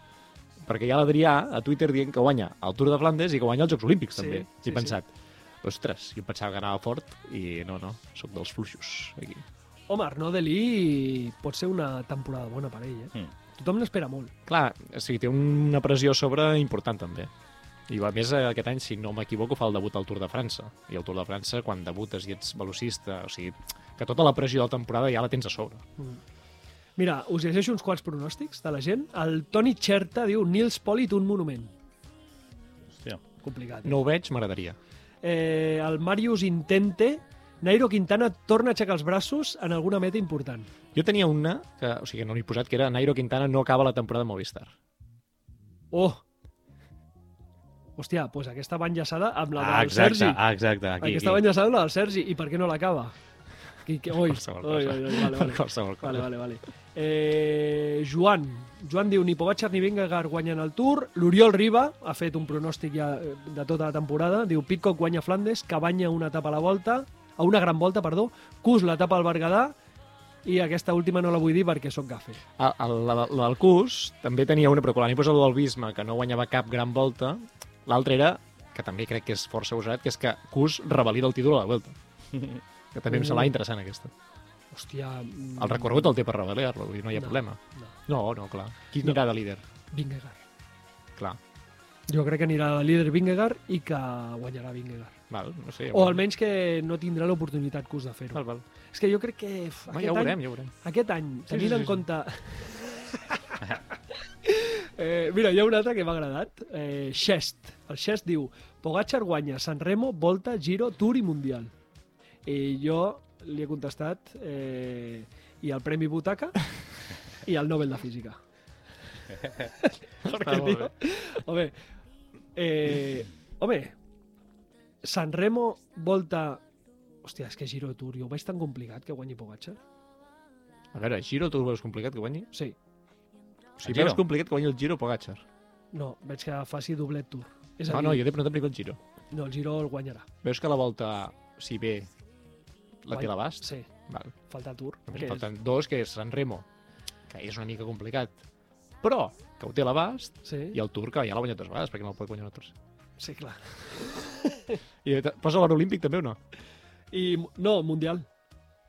perquè hi ha l'Adrià a Twitter dient que guanya el Tour de Flandes i que guanya els Jocs Olímpics, Sí, també. sí, he pensat, ostres, jo pensava que anava fort i no, no, sóc dels fluixos. Aquí. Home, Arnaud Delí pot ser una temporada bona per ell, eh? Mm. Tothom n'espera molt. Clar, o sigui, té una pressió a sobre important també. I a més, aquest any, si no m'equivoco, fa el debut al Tour de França. I el Tour de França, quan debutes i ets velocista, o sigui, que tota la pressió de la temporada ja la tens a sobre. Mira, us llegeixo uns quants pronòstics de la gent. El Toni Xerta diu Nils Polit un monument. Hòstia. Complicat. Eh? No ho veig, m'agradaria. Eh, el Marius Intente Nairo Quintana torna a aixecar els braços en alguna meta important. Jo tenia una, que, o sigui, no l'he posat, que era Nairo Quintana no acaba la temporada de Movistar. Oh! Hòstia, doncs aquesta va enllaçada amb la Ah, del exacte, Sergi. ah, exacte. Aquí, aquesta va aquí. enllaçada amb la del Sergi. I per què no l'acaba? Que, que, oi, Qualsevol oi, oi, oi, vale, vale. Qualsevol cosa. Vale, vale, vale. Eh, Joan. Joan diu ni Pogacar ni Vingegaard guanyen el Tour. L'Oriol Riba ha fet un pronòstic ja eh, de tota la temporada. Diu Pitcock guanya Flandes, Cabanya una etapa a la volta, a una gran volta, perdó, Cus l'etapa al Berguedà i aquesta última no la vull dir perquè sóc gafe. El, el, la, la del Cus també tenia una, però quan l'he posat el del Bisma, que no guanyava cap gran volta, l'altra era, que també crec que és força usat, que és que Cus revalida el títol a la volta. Que també em sembla interessant, aquesta. Hòstia... mm, El recorregut el té per revalidar-lo, no hi ha No. problema. No, No, no, clar. Qui anirà de líder? Vingegaard. Clar. Jo crec que anirà de líder Vingegaard i que guanyarà Vingegaard. Val, no sé. O almenys que no tindrà l'oportunitat Cus de fer-ho. Val, val. És que jo crec que uf, Va, aquest, ja ho any, veurem, ja veurem. aquest any, Sí, tenint sí, sí, en sí. compte... eh, mira, hi ha un altre que m'ha agradat. Eh, Xest. El Xest diu Pogacar guanya San Remo, Volta, Giro, Tour i Mundial. I jo li he contestat eh, i el Premi Butaca? i el Nobel de Física. Perquè, tio, home, eh, home, Sanremo volta... Hòstia, és que Giro Tour, jo ho veig tan complicat que guanyi Pogacar. A veure, Giro tu ho veus complicat que guanyi? Sí, O sigui, veus complicat que guanyi el Giro Pogacar. no, veig que faci doblet Tour. És a No, dir, no, jo t'he preguntat primer el Giro. no, el Giro el guanyarà. Veus que la volta, si bé, la té l'abast? Sí, Val. falta Tour. Només que és- falten dos, que és San Remo, que és una mica complicat, però que ho té a l'abast, Sí, i el Tour, que ja l'ha guanyat dues vegades, perquè no el pot guanyar nosaltres. Sí, clar. I te- posa l'or olímpic també o no? I, no, Mundial.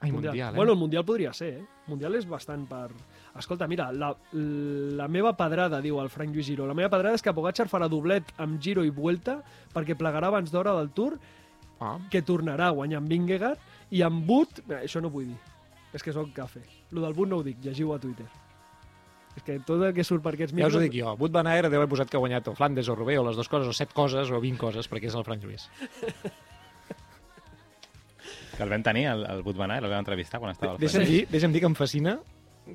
Ai, mundial, eh? Bueno, el Mundial podria ser, eh? Mundial és bastant per... Escolta, mira, la, la meva pedrada, diu el Frank Lluís Giro, la meva pedrada és que Pogacar farà doblet amb Giro i Vuelta perquè plegarà abans d'hora del Tour, Ah, que tornarà a guanyar amb Vingegaard, i amb Wood... Mira, això no vull dir. És que sóc cafè. Lo del Wood no ho dic, llegiu a Twitter. És que tot el que surt per aquests ja us ho micros... dic jo. Wout van Aert deu haver posat que ha guanyat o Flandes o Roubaix o les dues coses, o set coses, o 20 coses, perquè és el Frank Lluís. Que el vam tenir, el, el Wood Van Aert, el vam entrevistar quan estava al Deixa'm Flandes. dir, deixa'm dir que em fascina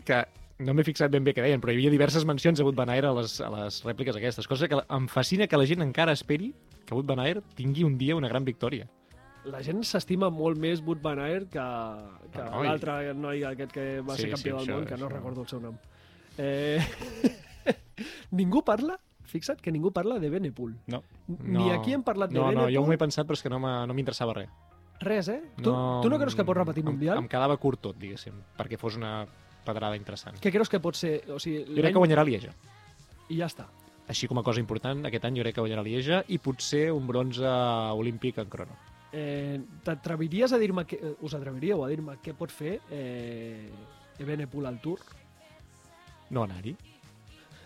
que no m'he fixat ben bé què deien, però hi havia diverses mencions a Wout Van Aert a les, a les rèpliques aquestes. Cosa que em fascina que la gent encara esperi que Wout Van Aert tingui un dia una gran victòria. La gent s'estima molt més Wood Van Aert que, que l'altre noi aquest que va Sí, ser campió sí, del això- món, que no això- recordo el seu nom. Eh... ningú parla, fixa't que ningú parla de Benepul. No. Ni aquí hem parlat de no, Benepul. No, jo m'ho he pensat, però és que no no m'interessava res. Res, eh? Tu no, tu no creus que pot repetir em, Mundial? Em quedava curt tot, diguéssim, perquè fos una pedrada interessant. Què creus que pot ser? O sigui, Jo crec que guanyarà Lieja. I ja està. Així com a cosa important, aquest any jo crec que guanyarà Lieja i potser un bronze olímpic en crono. Eh, T'atreviries a dir-me... Que, eh, us atreviríeu a dir-me què pot fer eh, Benepul al Tour? No anar-hi.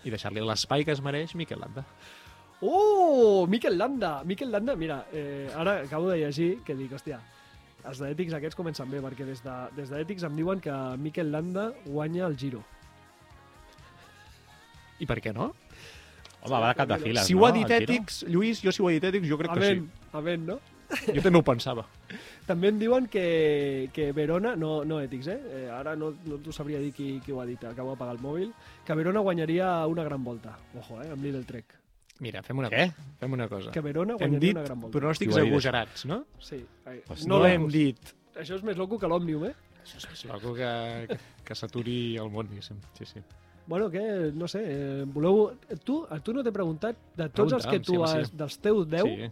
I deixar-li l'espai que es mereix Miquel Landa. Oh, Miquel Landa! Miquel Landa, mira, eh, ara acabo de llegir que dic, hòstia, els d'ètics aquests comencen bé, perquè des de, des d'ètics em diuen que Miquel Landa guanya el Giro. I per què no? Home, va de cap de files, si ho no, ha dit? Ètics, Lluís, jo si ho ha dit Ètics, jo crec que Amén, amén, no? Jo també ho pensava. També em diuen que, que Verona, no, no ètics, eh? eh ara no, no t'ho sabria dir qui, qui ho ha dit, acabo d'apagar el mòbil, que Verona guanyaria una gran volta. Ojo, eh, amb Lidl Trek. Mira, fem una Què? cosa. Fem una cosa. Que Verona Hem guanyaria dit una gran volta. pronòstics agosarats, no? Sí. Eh, Pues No, no hem locos. dit... Això és més loco que l'Òmnium, eh? Això és més loco que, que, que s'aturi el món, diguéssim. Sí, sí. Bueno, què? No sé, eh, voleu... Tu, a tu no t'he preguntat, de tots els que tu sí, has, sí. dels teus 10, sí.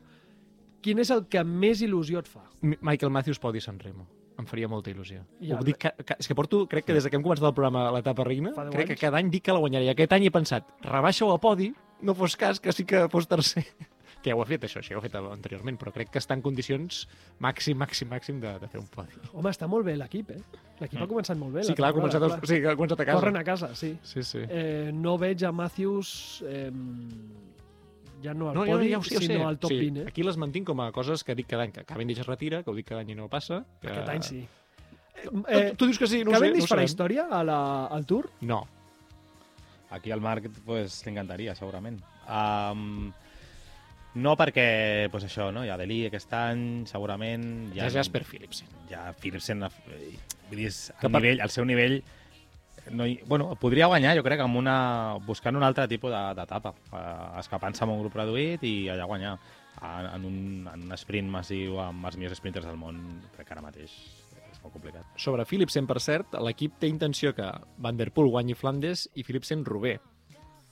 Quin és el que més il·lusió et fa? M- Michael Matthews podi San Remo. Em faria molta il·lusió. Ja, Ho dic que, que, és que porto, crec que des que hem començat el programa l'etapa reina, crec que anys. cada any dic que la guanyaré. I aquest any he pensat, rebaixa-ho a podi, no fos cas que sí que fos tercer. que ja ho ha fet, això, això ja ho ha fet anteriorment, però crec que està en condicions màxim, màxim, màxim de, de fer un podi. Home, està molt bé l'equip, eh? L'equip ha començat molt bé. Mm. Sí, la clar, ha començat, a, sí, ha començat a casa. Corren a casa, sí. Sí, sí. Eh, no veig a Matthews eh, ja no al No, ja, podi, ja, ja ho sé. sinó al top sí, 20, eh? Aquí les mantinc com a coses que dic cada any, que Cavendish es retira, que ho dic cada any i no passa. Que... Aquest any sí. Eh, tu, tu dius que sí, no ho sé, no Cavendish ho farà història a la, al Tour? No, Aquí al Marc pues, li encantaria, segurament. Um, no perquè, pues això, no? hi ha Delí aquest any, segurament... ja és Jasper Philipsen. Ja Philipsen, eh, vull dir, el, per- nivell, el seu nivell... No hi, bueno, podria guanyar, jo crec, amb una, buscant un altre tipus de- d'etapa, uh, escapant-se amb un grup reduït i allà guanyar. En, en, un, en un sprint massiu amb els millors sprinters del món, crec que ara mateix és molt complicat. Sobre Philipsen, per cert, l'equip té intenció que Van Der Poel guanyi Flandes i Philipsen Roubaix.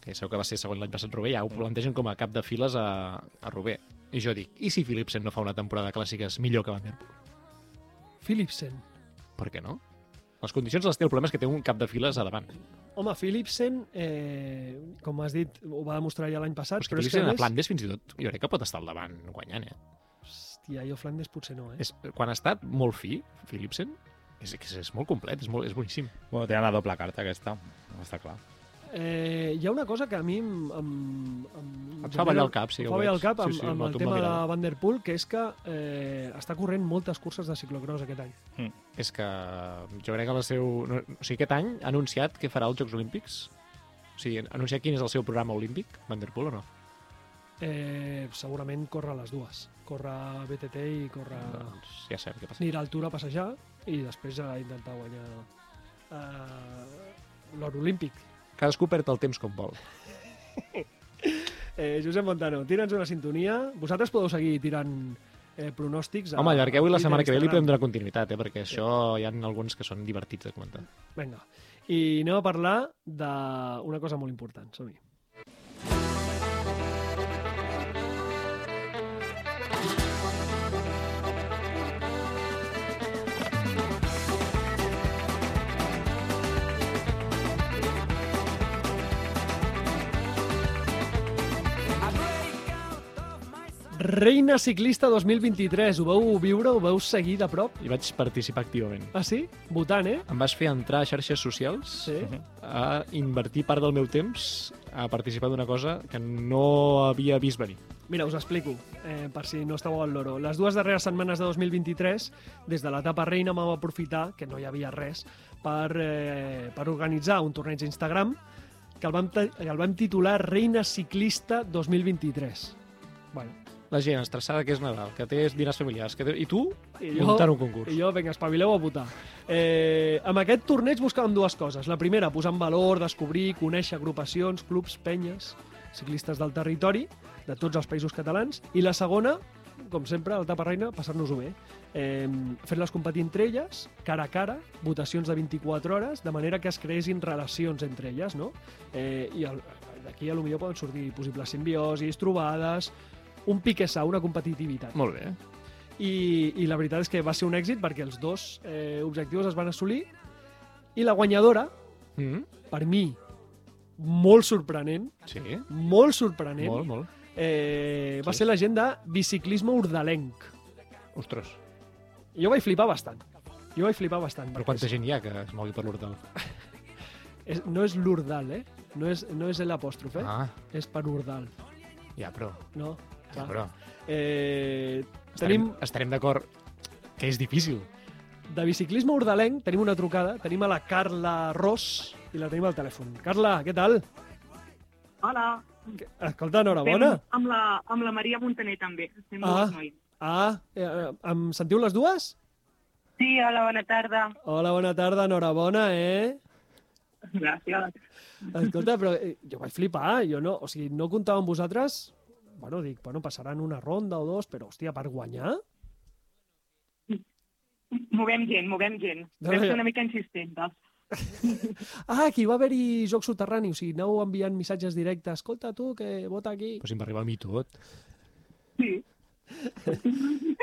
Que sabeu que va ser segon l'any passat Roubaix, ja ho plantegen com a cap de files a, a Roubaix. I jo dic, i si Philipsen no fa una temporada de clàssiques millor que Van Der Poel? Philipsen. Per què no? Les condicions les té, el problema és que té un cap de files a davant. Home, Philipsen, eh, com has dit, ho va demostrar ja l'any passat, Però és que però és que Philipsen a a més... Flandes fins i tot jo crec que pot estar al davant guanyant, eh? Hòstia, jo Flandes potser no, eh? És, quan ha estat molt fi, Philipsen, és, és, és molt complet, és, molt, és boníssim. Bueno, tenen la doble carta aquesta, està clar. Eh, hi ha una cosa que a mi em... em, em Et fa ballar el cap, sí, em fa ballar el cap amb, Sí, sí, amb el tema de. Van Der Poel, que és que eh, està corrent moltes curses de ciclocross aquest any. És que jo crec que la seu... No, o sigui, aquest any ha anunciat que farà els Jocs Olímpics. O sigui, ha anunciat quin és el seu programa olímpic, Van Der Poel o no? Eh, segurament corre les dues. Corre BTT i corre... Doncs ja sabem què passa. Anirà al Tour a passejar i després a intentar guanyar eh, l'or olímpic. Cadascú perd el temps com vol. Eh, Josep Montano, tira'ns una sintonia. Vosaltres podeu seguir tirant eh, pronòstics. a- Home, allargueu i la setmana que ve li podem donar continuïtat, eh? perquè això hi ha alguns que són divertits de comentar. Vinga. I anem a parlar d'una cosa molt important. Som-hi. Reina Ciclista 2023, ho veu viure, ho veu seguir de prop? I vaig participar activament. Ah, sí? Votant, eh? Em vas fer entrar a xarxes socials Sí. a invertir part del meu temps a participar d'una cosa que no havia vist venir. Mira, us explico, eh, per si no esteu al loro. Les dues darreres setmanes de 2023, des de l'etapa reina, vam aprofitar, que no hi havia res, per, eh, per organitzar un torneig a Instagram que el vam, el vam titular Reina Ciclista 2023. Bueno, La gent estressada que és Nadal, que té dinars familiars, que té... i tu i muntant un concurs. I jo, vinga, espavileu a votar. Eh, amb aquest torneig buscàvem dues coses. La primera, posar en valor, descobrir, conèixer agrupacions, clubs, penyes, ciclistes del territori, de tots els països catalans. I la segona, com sempre, al Tapa Reina, passar-nos-ho bé. Eh, Fer-les competir entre elles, cara a cara, votacions de 24 hores, de manera que es creessin relacions entre elles, no? Eh, I el- d'aquí a lo millor poden sortir possibles simbiosis, trobades, un piquessar, una competitivitat. Molt bé. I, i la veritat és que va ser un èxit perquè els dos eh, objectius es van assolir i la guanyadora, Mm -hmm. per mi, molt sorprenent, Sí, molt sorprenent, molt, molt. Eh, va Sí. ser la gent de biciclisme urdalenc. Ostres, jo vaig flipar bastant. Jo vaig flipar bastant. però quanta gent hi ha que es mogui per l'hortal? És, no és l'Urdal, eh? No és, no és l'apòstrof, eh? Ah, És per Urdal, ja, però... no? Clar. però... Eh, Estarem, tenim, estarem d'acord que és difícil. de biciclisme urdalenc, tenim una trucada, tenim a la Carla Ros i la tenim al telèfon. Carla, què tal? Hola. Escolta, enhorabona. Estem Amb la, amb la Maria Montaner, també. Estem Ah. nois. Ah, eh, em sentiu les dues? Sí, hola, bona tarda. Hola, bona tarda, enhorabona, eh? Gràcies. Escolta, però eh, jo vaig flipar, jo no, o sigui, no comptava amb vosaltres, bueno, dic, bueno, passaran una ronda o dos, però, hòstia, per guanyar? Movem gent, movem gent. No, Vam no, ser ja. una mica insistents. Ah, aquí va haver-hi joc soterrani, o sigui, aneu enviant missatges directes, escolta, tu, que vota aquí. Però si m'arriba a mi tot. Sí.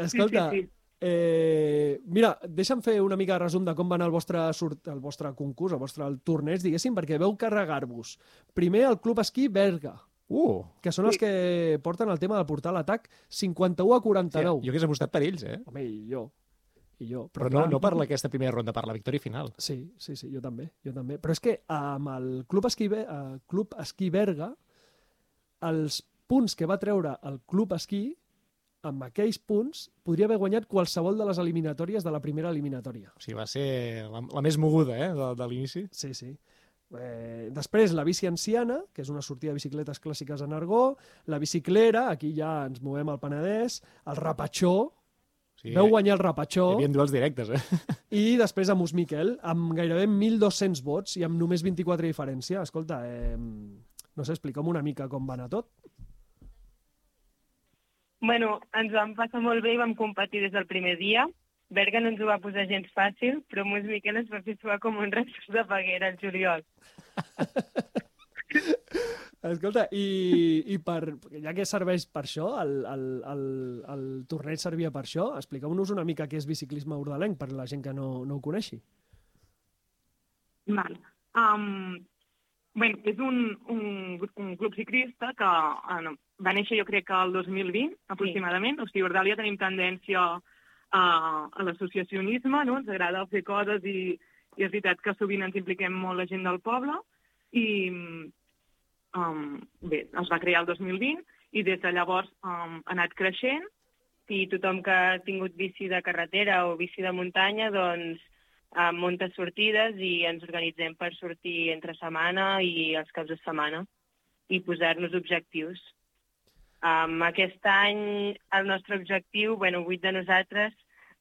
Escolta, sí, sí. Eh, mira, deixa'm fer una mica de resum de com va anar el vostre, sort, el vostre concurs, el vostre el torneig, diguéssim, perquè veu carregar-vos. Primer el Club Esquí Berga, Uh! que són els que porten el tema del portal atac 51 a Sí, 49. jo hagués apostat per ells, eh? Home, i jo. I jo. Però no, no per aquesta primera ronda, per la victòria final. Sí, sí, sí, jo també, jo també. Però és que amb el Club Esquí, eh, Club Esquí Berga, els punts que va treure el Club Esquí, amb aquells punts, podria haver guanyat qualsevol de les eliminatòries de la primera eliminatòria. O sigui, va ser la, la més moguda, eh, de, de l'inici. Sí, sí. Eh, després, la bici anciana, que és una sortida de bicicletes clàssiques en argó, la biciclera, aquí ja ens movem al Penedès, el rapatxó, Sí, veu guanyar el rapatxó, Hi havia duels directes, eh? i després a Mus Miquel, amb gairebé 1.200 vots i amb només 24 de diferència. Escolta, eh, no sé, explica'm una mica com va anar tot. Bueno, ens vam passar molt bé i vam competir des del primer dia. Berga no ens ho va posar gens fàcil, però Mus Miquel ens va fer suar com un recurs de paguera al juliol. Escolta, i, i per, ja que serveix per això, el, el, el, el torneig servia per això, expliqueu-nos una mica què és biciclisme urdalenc per la gent que no, no ho coneixi. Val. Um, bé, és un, un, un club ciclista que uh, va néixer jo crec que el 2020 aproximadament. O sigui, a Ordàlia tenim tendència a, a l'associacionisme, no? ens agrada fer coses i, i és veritat que sovint ens impliquem molt la gent del poble i um, bé, es va crear el 2020 i des de llavors um, ha anat creixent i tothom que ha tingut bici de carretera o bici de muntanya doncs amb moltes sortides i ens organitzem per sortir entre setmana i els caps de setmana i posar-nos objectius. Um, aquest any el nostre objectiu, bueno, vuit de nosaltres,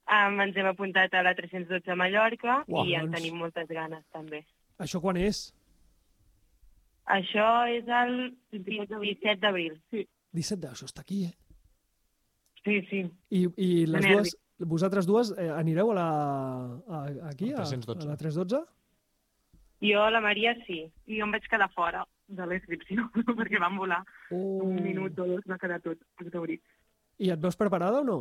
Um, ens hem apuntat a la 312 a Mallorca Uau, i en doncs. tenim moltes ganes, també. Això quan és? Això és el 17 d'abril. Sí. 17 de... Això està aquí, eh? sí, sí. I, i les dues, vosaltres dues eh, anireu a la, a, aquí, a, A 312. a la 312? Jo, la Maria, sí. I jo em vaig quedar fora de la inscripció, perquè vam volar Oh. un minut o dos, va quedar tot exaurit. I et veus preparada o no?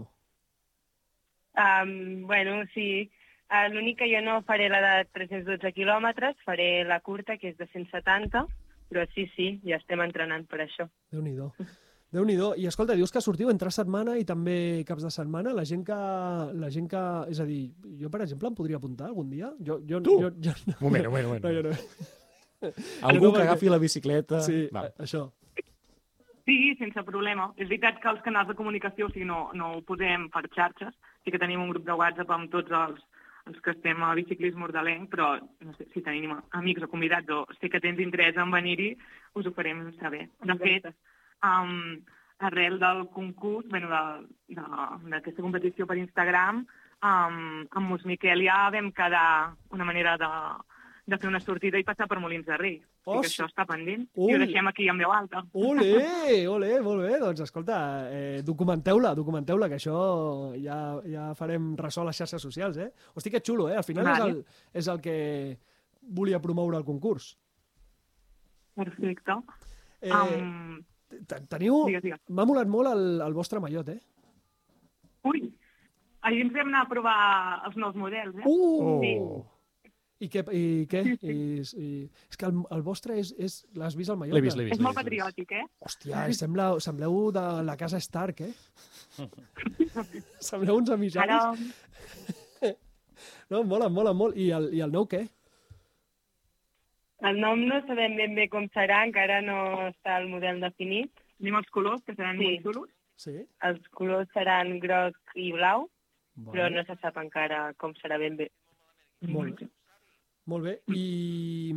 Um, bueno, sí. Uh, L'únic que jo no faré la de 312 quilòmetres, faré la curta, que és de 170, però sí, sí, ja estem entrenant per això. Déu-n'hi-do. déu nhi I escolta, dius que sortiu entre setmana i també caps de setmana. La gent que... La gent que és a dir, jo, per exemple, em podria apuntar algun dia? Jo, jo, Tu? Jo, jo, Un moment, un moment, un moment. no, jo no. Algú no, que agafi la bicicleta... Sí, Va. això. Sí, sense problema. És veritat que els canals de comunicació o sigui, no, no ho posem per xarxes. Sí que tenim un grup de WhatsApp amb tots els, els que estem a biciclisme ordalenc, però no sé, si tenim amics o convidats o sé que tens interès en venir-hi, us ho farem saber. De fet, um, arrel del concurs, bueno, d'aquesta competició per Instagram, um, amb Mus Miquel ja vam quedar una manera de, de fer una sortida i passar per Molins de Rei. O sigui que això està pendent. Ui. I ho deixem aquí en veu alta. Ole, ole, molt bé. Doncs escolta, eh, documenteu-la, documenteu-la, que això ja, ja farem ressò a les xarxes socials, eh? Hosti, que xulo, eh? Al final és el, és el que volia promoure el concurs. Perfecte. Eh, Um, teniu... M'ha molat molt el, el vostre mallot, eh? Ui, ahir ens vam anar a provar els nous models, eh? Uh! Sí. I què? I, què? I, i, és que el, el vostre és... és L'has vist, el mallot? L'he vist, l'he vist. És molt patriòtic, eh? Hòstia, sembla, sembleu de la casa Stark, eh? sembleu uns emissaris. Ara, No, mola, mola molt. I el, I el nou què? El nom no sabem ben bé com serà, encara no està el model definit. tenim els colors, que seran Sí. molt xulos. Sí? Els colors seran groc i blau, però Vale. no se sap encara com serà ben bé. Molt bé. Molt bé. I,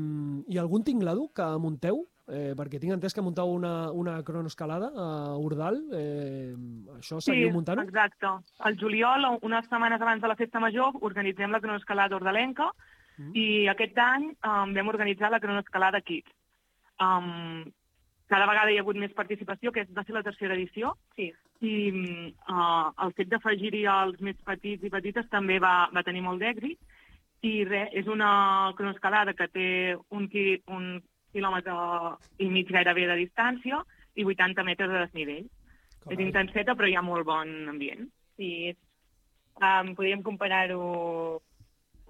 I algun tinglado que munteu? Eh, perquè tinc entès que munteu una, una cronoescalada a Urdal. Eh, això seguiu muntant-ho? exacte. El juliol, unes setmanes abans de la festa major, organitzem la cronoescalada ordalenca Mm. i aquest any um, vam organitzar la cronoescalada Kids. Um, cada vegada hi ha hagut més participació, que va ser la tercera edició, Sí. i uh, el fet d'afegir-hi els més petits i petites també va, va tenir molt d'èxit. I res, és una cronoescalada que té un, qui, un quilòmetre i mig gairebé de distància i 80 metres de desnivell. És Carai. intenseta, però hi ha molt bon ambient. Sí, és... Um, podríem comparar-ho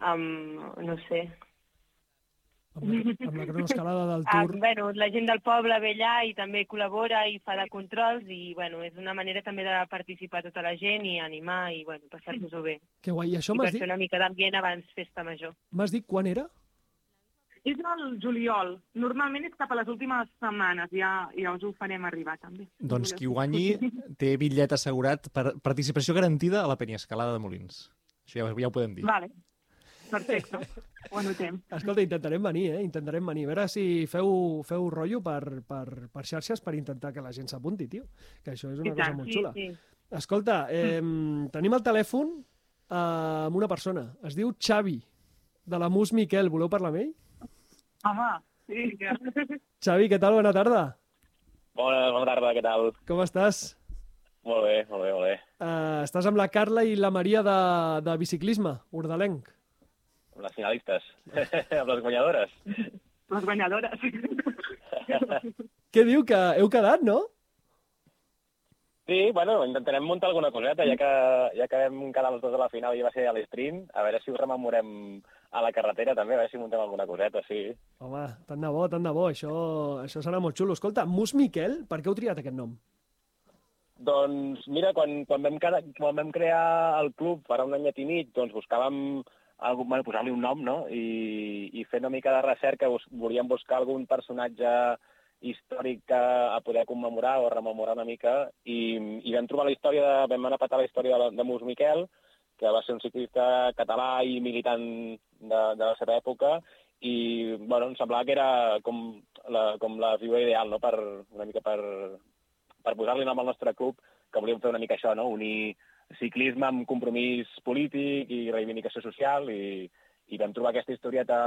amb, no sé... Amb la, amb la cronoescalada del Ah, Tour. bueno, la gent del poble ve allà i també col·labora i fa de controls i bueno, és una manera també de participar tota la gent i animar i bueno, passar-nos-ho bé. Que guai. I això I per m'has dit, una mica d'ambient abans festa major. m'has dit quan era? És el juliol. Normalment és cap a les últimes setmanes. Ja, ja us ho farem arribar, també. Doncs qui guanyi té bitllet assegurat per participació garantida a la Peniescalada de Molins. Això ja, ja ho podem dir. Vale. Perfecte. Ho anotem. Escolta, intentarem venir, eh? Intentarem venir. A veure si feu, feu rotllo per, per, per xarxes per intentar que la gent s'apunti, tio. Que això és una I cosa tant, molt Sí, xula. sí. Escolta, eh, tenim el telèfon eh, amb una persona. Es diu Xavi, de la Mus Miquel. Voleu parlar amb ell? Home, sí. Que... Xavi, què tal? Bona tarda. Bona, bona tarda, què tal? Com estàs? Molt bé, molt bé, molt bé. Uh, estàs amb la Carla i la Maria de, de biciclisme, urdalenc. Amb les finalistes, amb les guanyadores. Les guanyadores. Què diu? Que heu quedat, no? Sí, bueno, intentarem muntar alguna coseta, ja que, ja que vam quedar els dos a la final i va ser a l'esprint, a veure si ho rememorem a la carretera també, a veure si muntem alguna coseta, sí. Home, tant de bo, tant de bo. Això, això serà molt xulo. Escolta, Mus Miquel, per què heu triat aquest nom? Doncs mira, quan, quan, vam, quedar, quan vam crear el club farà un anyet i mig, doncs buscàvem bueno, posar-li un nom, no? I, I fer una mica de recerca, bus, volíem buscar algun personatge històric que, a poder commemorar o rememorar una mica i, i vam trobar la història, de, vam anar a patar la història de, de Mus Miquel, que va ser un ciclista català i militant de, de la seva època i bueno, em semblava que era com la, com la figura ideal no? per, una mica per, per posar-li nom al nostre club, que volíem fer una mica això, no? unir ciclisme amb compromís polític i reivindicació social i, i vam trobar aquesta historieta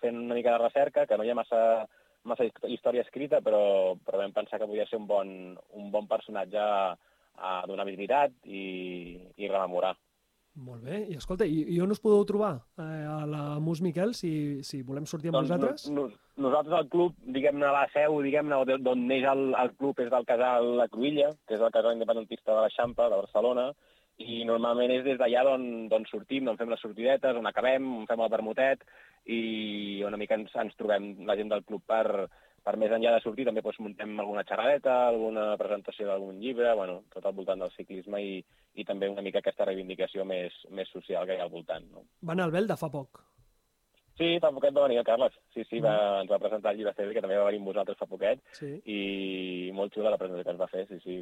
fent una mica de recerca, que no hi ha massa, massa hist- història escrita, però, però vam pensar que podia ser un bon, un bon personatge a, a donar visibilitat i, i rememorar. Molt bé. I escolta, i, i on us podeu trobar eh, a la Mus Miquel, si, si volem sortir amb vosaltres? no, nosaltres al club, diguem-ne, la seu, diguem-ne, d'on neix el, el club és del casal La Cruïlla, que és el casal independentista de l'Eixample, de Barcelona, i normalment és des d'allà d'on d'on sortim, d'on fem les sortidetes, on acabem, on fem el vermutet, i una mica ens, ens trobem la gent del club per, per més enllà de sortir, també doncs, muntem alguna xerradeta, alguna presentació d'algun llibre, bueno, tot al voltant del ciclisme i, i també una mica aquesta reivindicació més, més social que hi ha al voltant. No? Va anar al Belda fa poc. Sí, fa poquet va venir el Carles. Sí, sí, va, ens va presentar el llibre CD, que també va venir amb vosaltres fa poquet, Sí. i molt xula la presentació que ens va fer, sí, sí,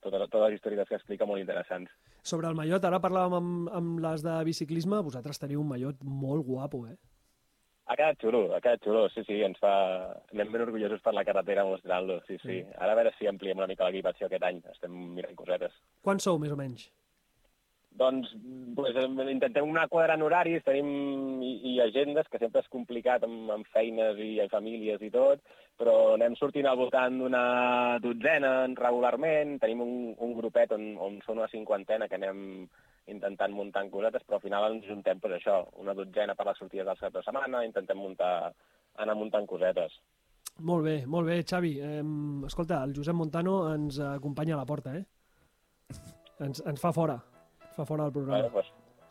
totes, totes les històries que explica molt interessants. Sobre el mallot, ara parlàvem amb, amb les de biciclisme, vosaltres teniu un mallot molt guapo, eh? Ha quedat xulo, ha quedat xulo, sí, sí, ens fa... Anem ben orgullosos per la carretera mostrant-lo, sí, sí. Ara a veure si ampliem una mica l'equipació aquest any, estem mirant cosetes. Quants sou, més o menys? Doncs pues, intentem anar quadrant horaris, tenim i, i agendes, que sempre és complicat amb, amb feines i amb famílies i tot, però anem sortint al voltant d'una dotzena regularment, tenim un, un grupet on, on són una cinquantena que anem intentant muntar cosetes, però al final ens juntem pues, això, una dotzena per les sortides dels caps de setmana, intentem muntar, anar muntant cosetes. Molt bé, molt bé, Xavi. Eh, escolta, el Josep Montano ens acompanya a la porta, eh? Ens, ens fa fora. Fa fora del programa. Bueno, pues,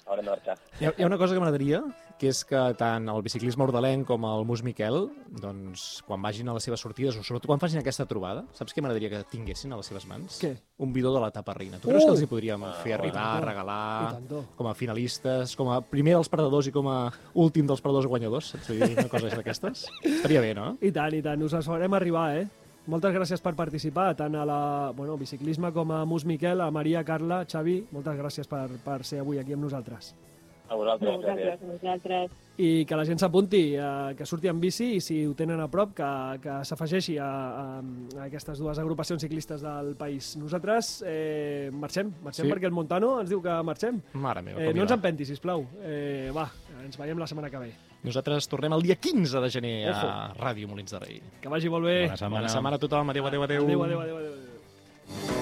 haurem de marxar. Hi ha, hi ha una cosa que m'agradaria, que és que tant el biciclisme ordalenc com el Mus Miquel, doncs, quan vagin a les seves sortides, o sobretot quan facin aquesta trobada, saps què m'agradaria que tinguessin a les seves mans? Què? Un bidó de la tapa reina. Tu creus Oh! que els hi podríem fer arribar, tant. regalar, com a finalistes, com a primer dels perdedors i com a últim dels perdedors guanyadors? Saps dir una cosa d'aquestes? Estaria bé, no? I tant, i tant. Us farem arribar, eh? Moltes gràcies per participar, tant a la bueno, biciclisme com a Mus Miquel, a Maria, Carla, Xavi. Moltes gràcies per, per ser avui aquí amb nosaltres. A vosaltres, Nosaltres, nosaltres. I que la gent s'apunti, eh, que surti amb bici i si ho tenen a prop, que, que s'afegeixi a, a, a aquestes dues agrupacions ciclistes del país. Nosaltres eh, marxem, marxem Sí. perquè el Montano ens diu que marxem. Mare meva, Eh, no ens va. empenti, sisplau. Eh, va, ens veiem la setmana que ve. Nosaltres tornem el dia 15 de gener a Ràdio Molins de Rei. Que vagi molt bé. Bona setmana, Bona setmana a tothom. Adéu, adéu, adéu. Adéu, adéu, adéu. adéu. adéu.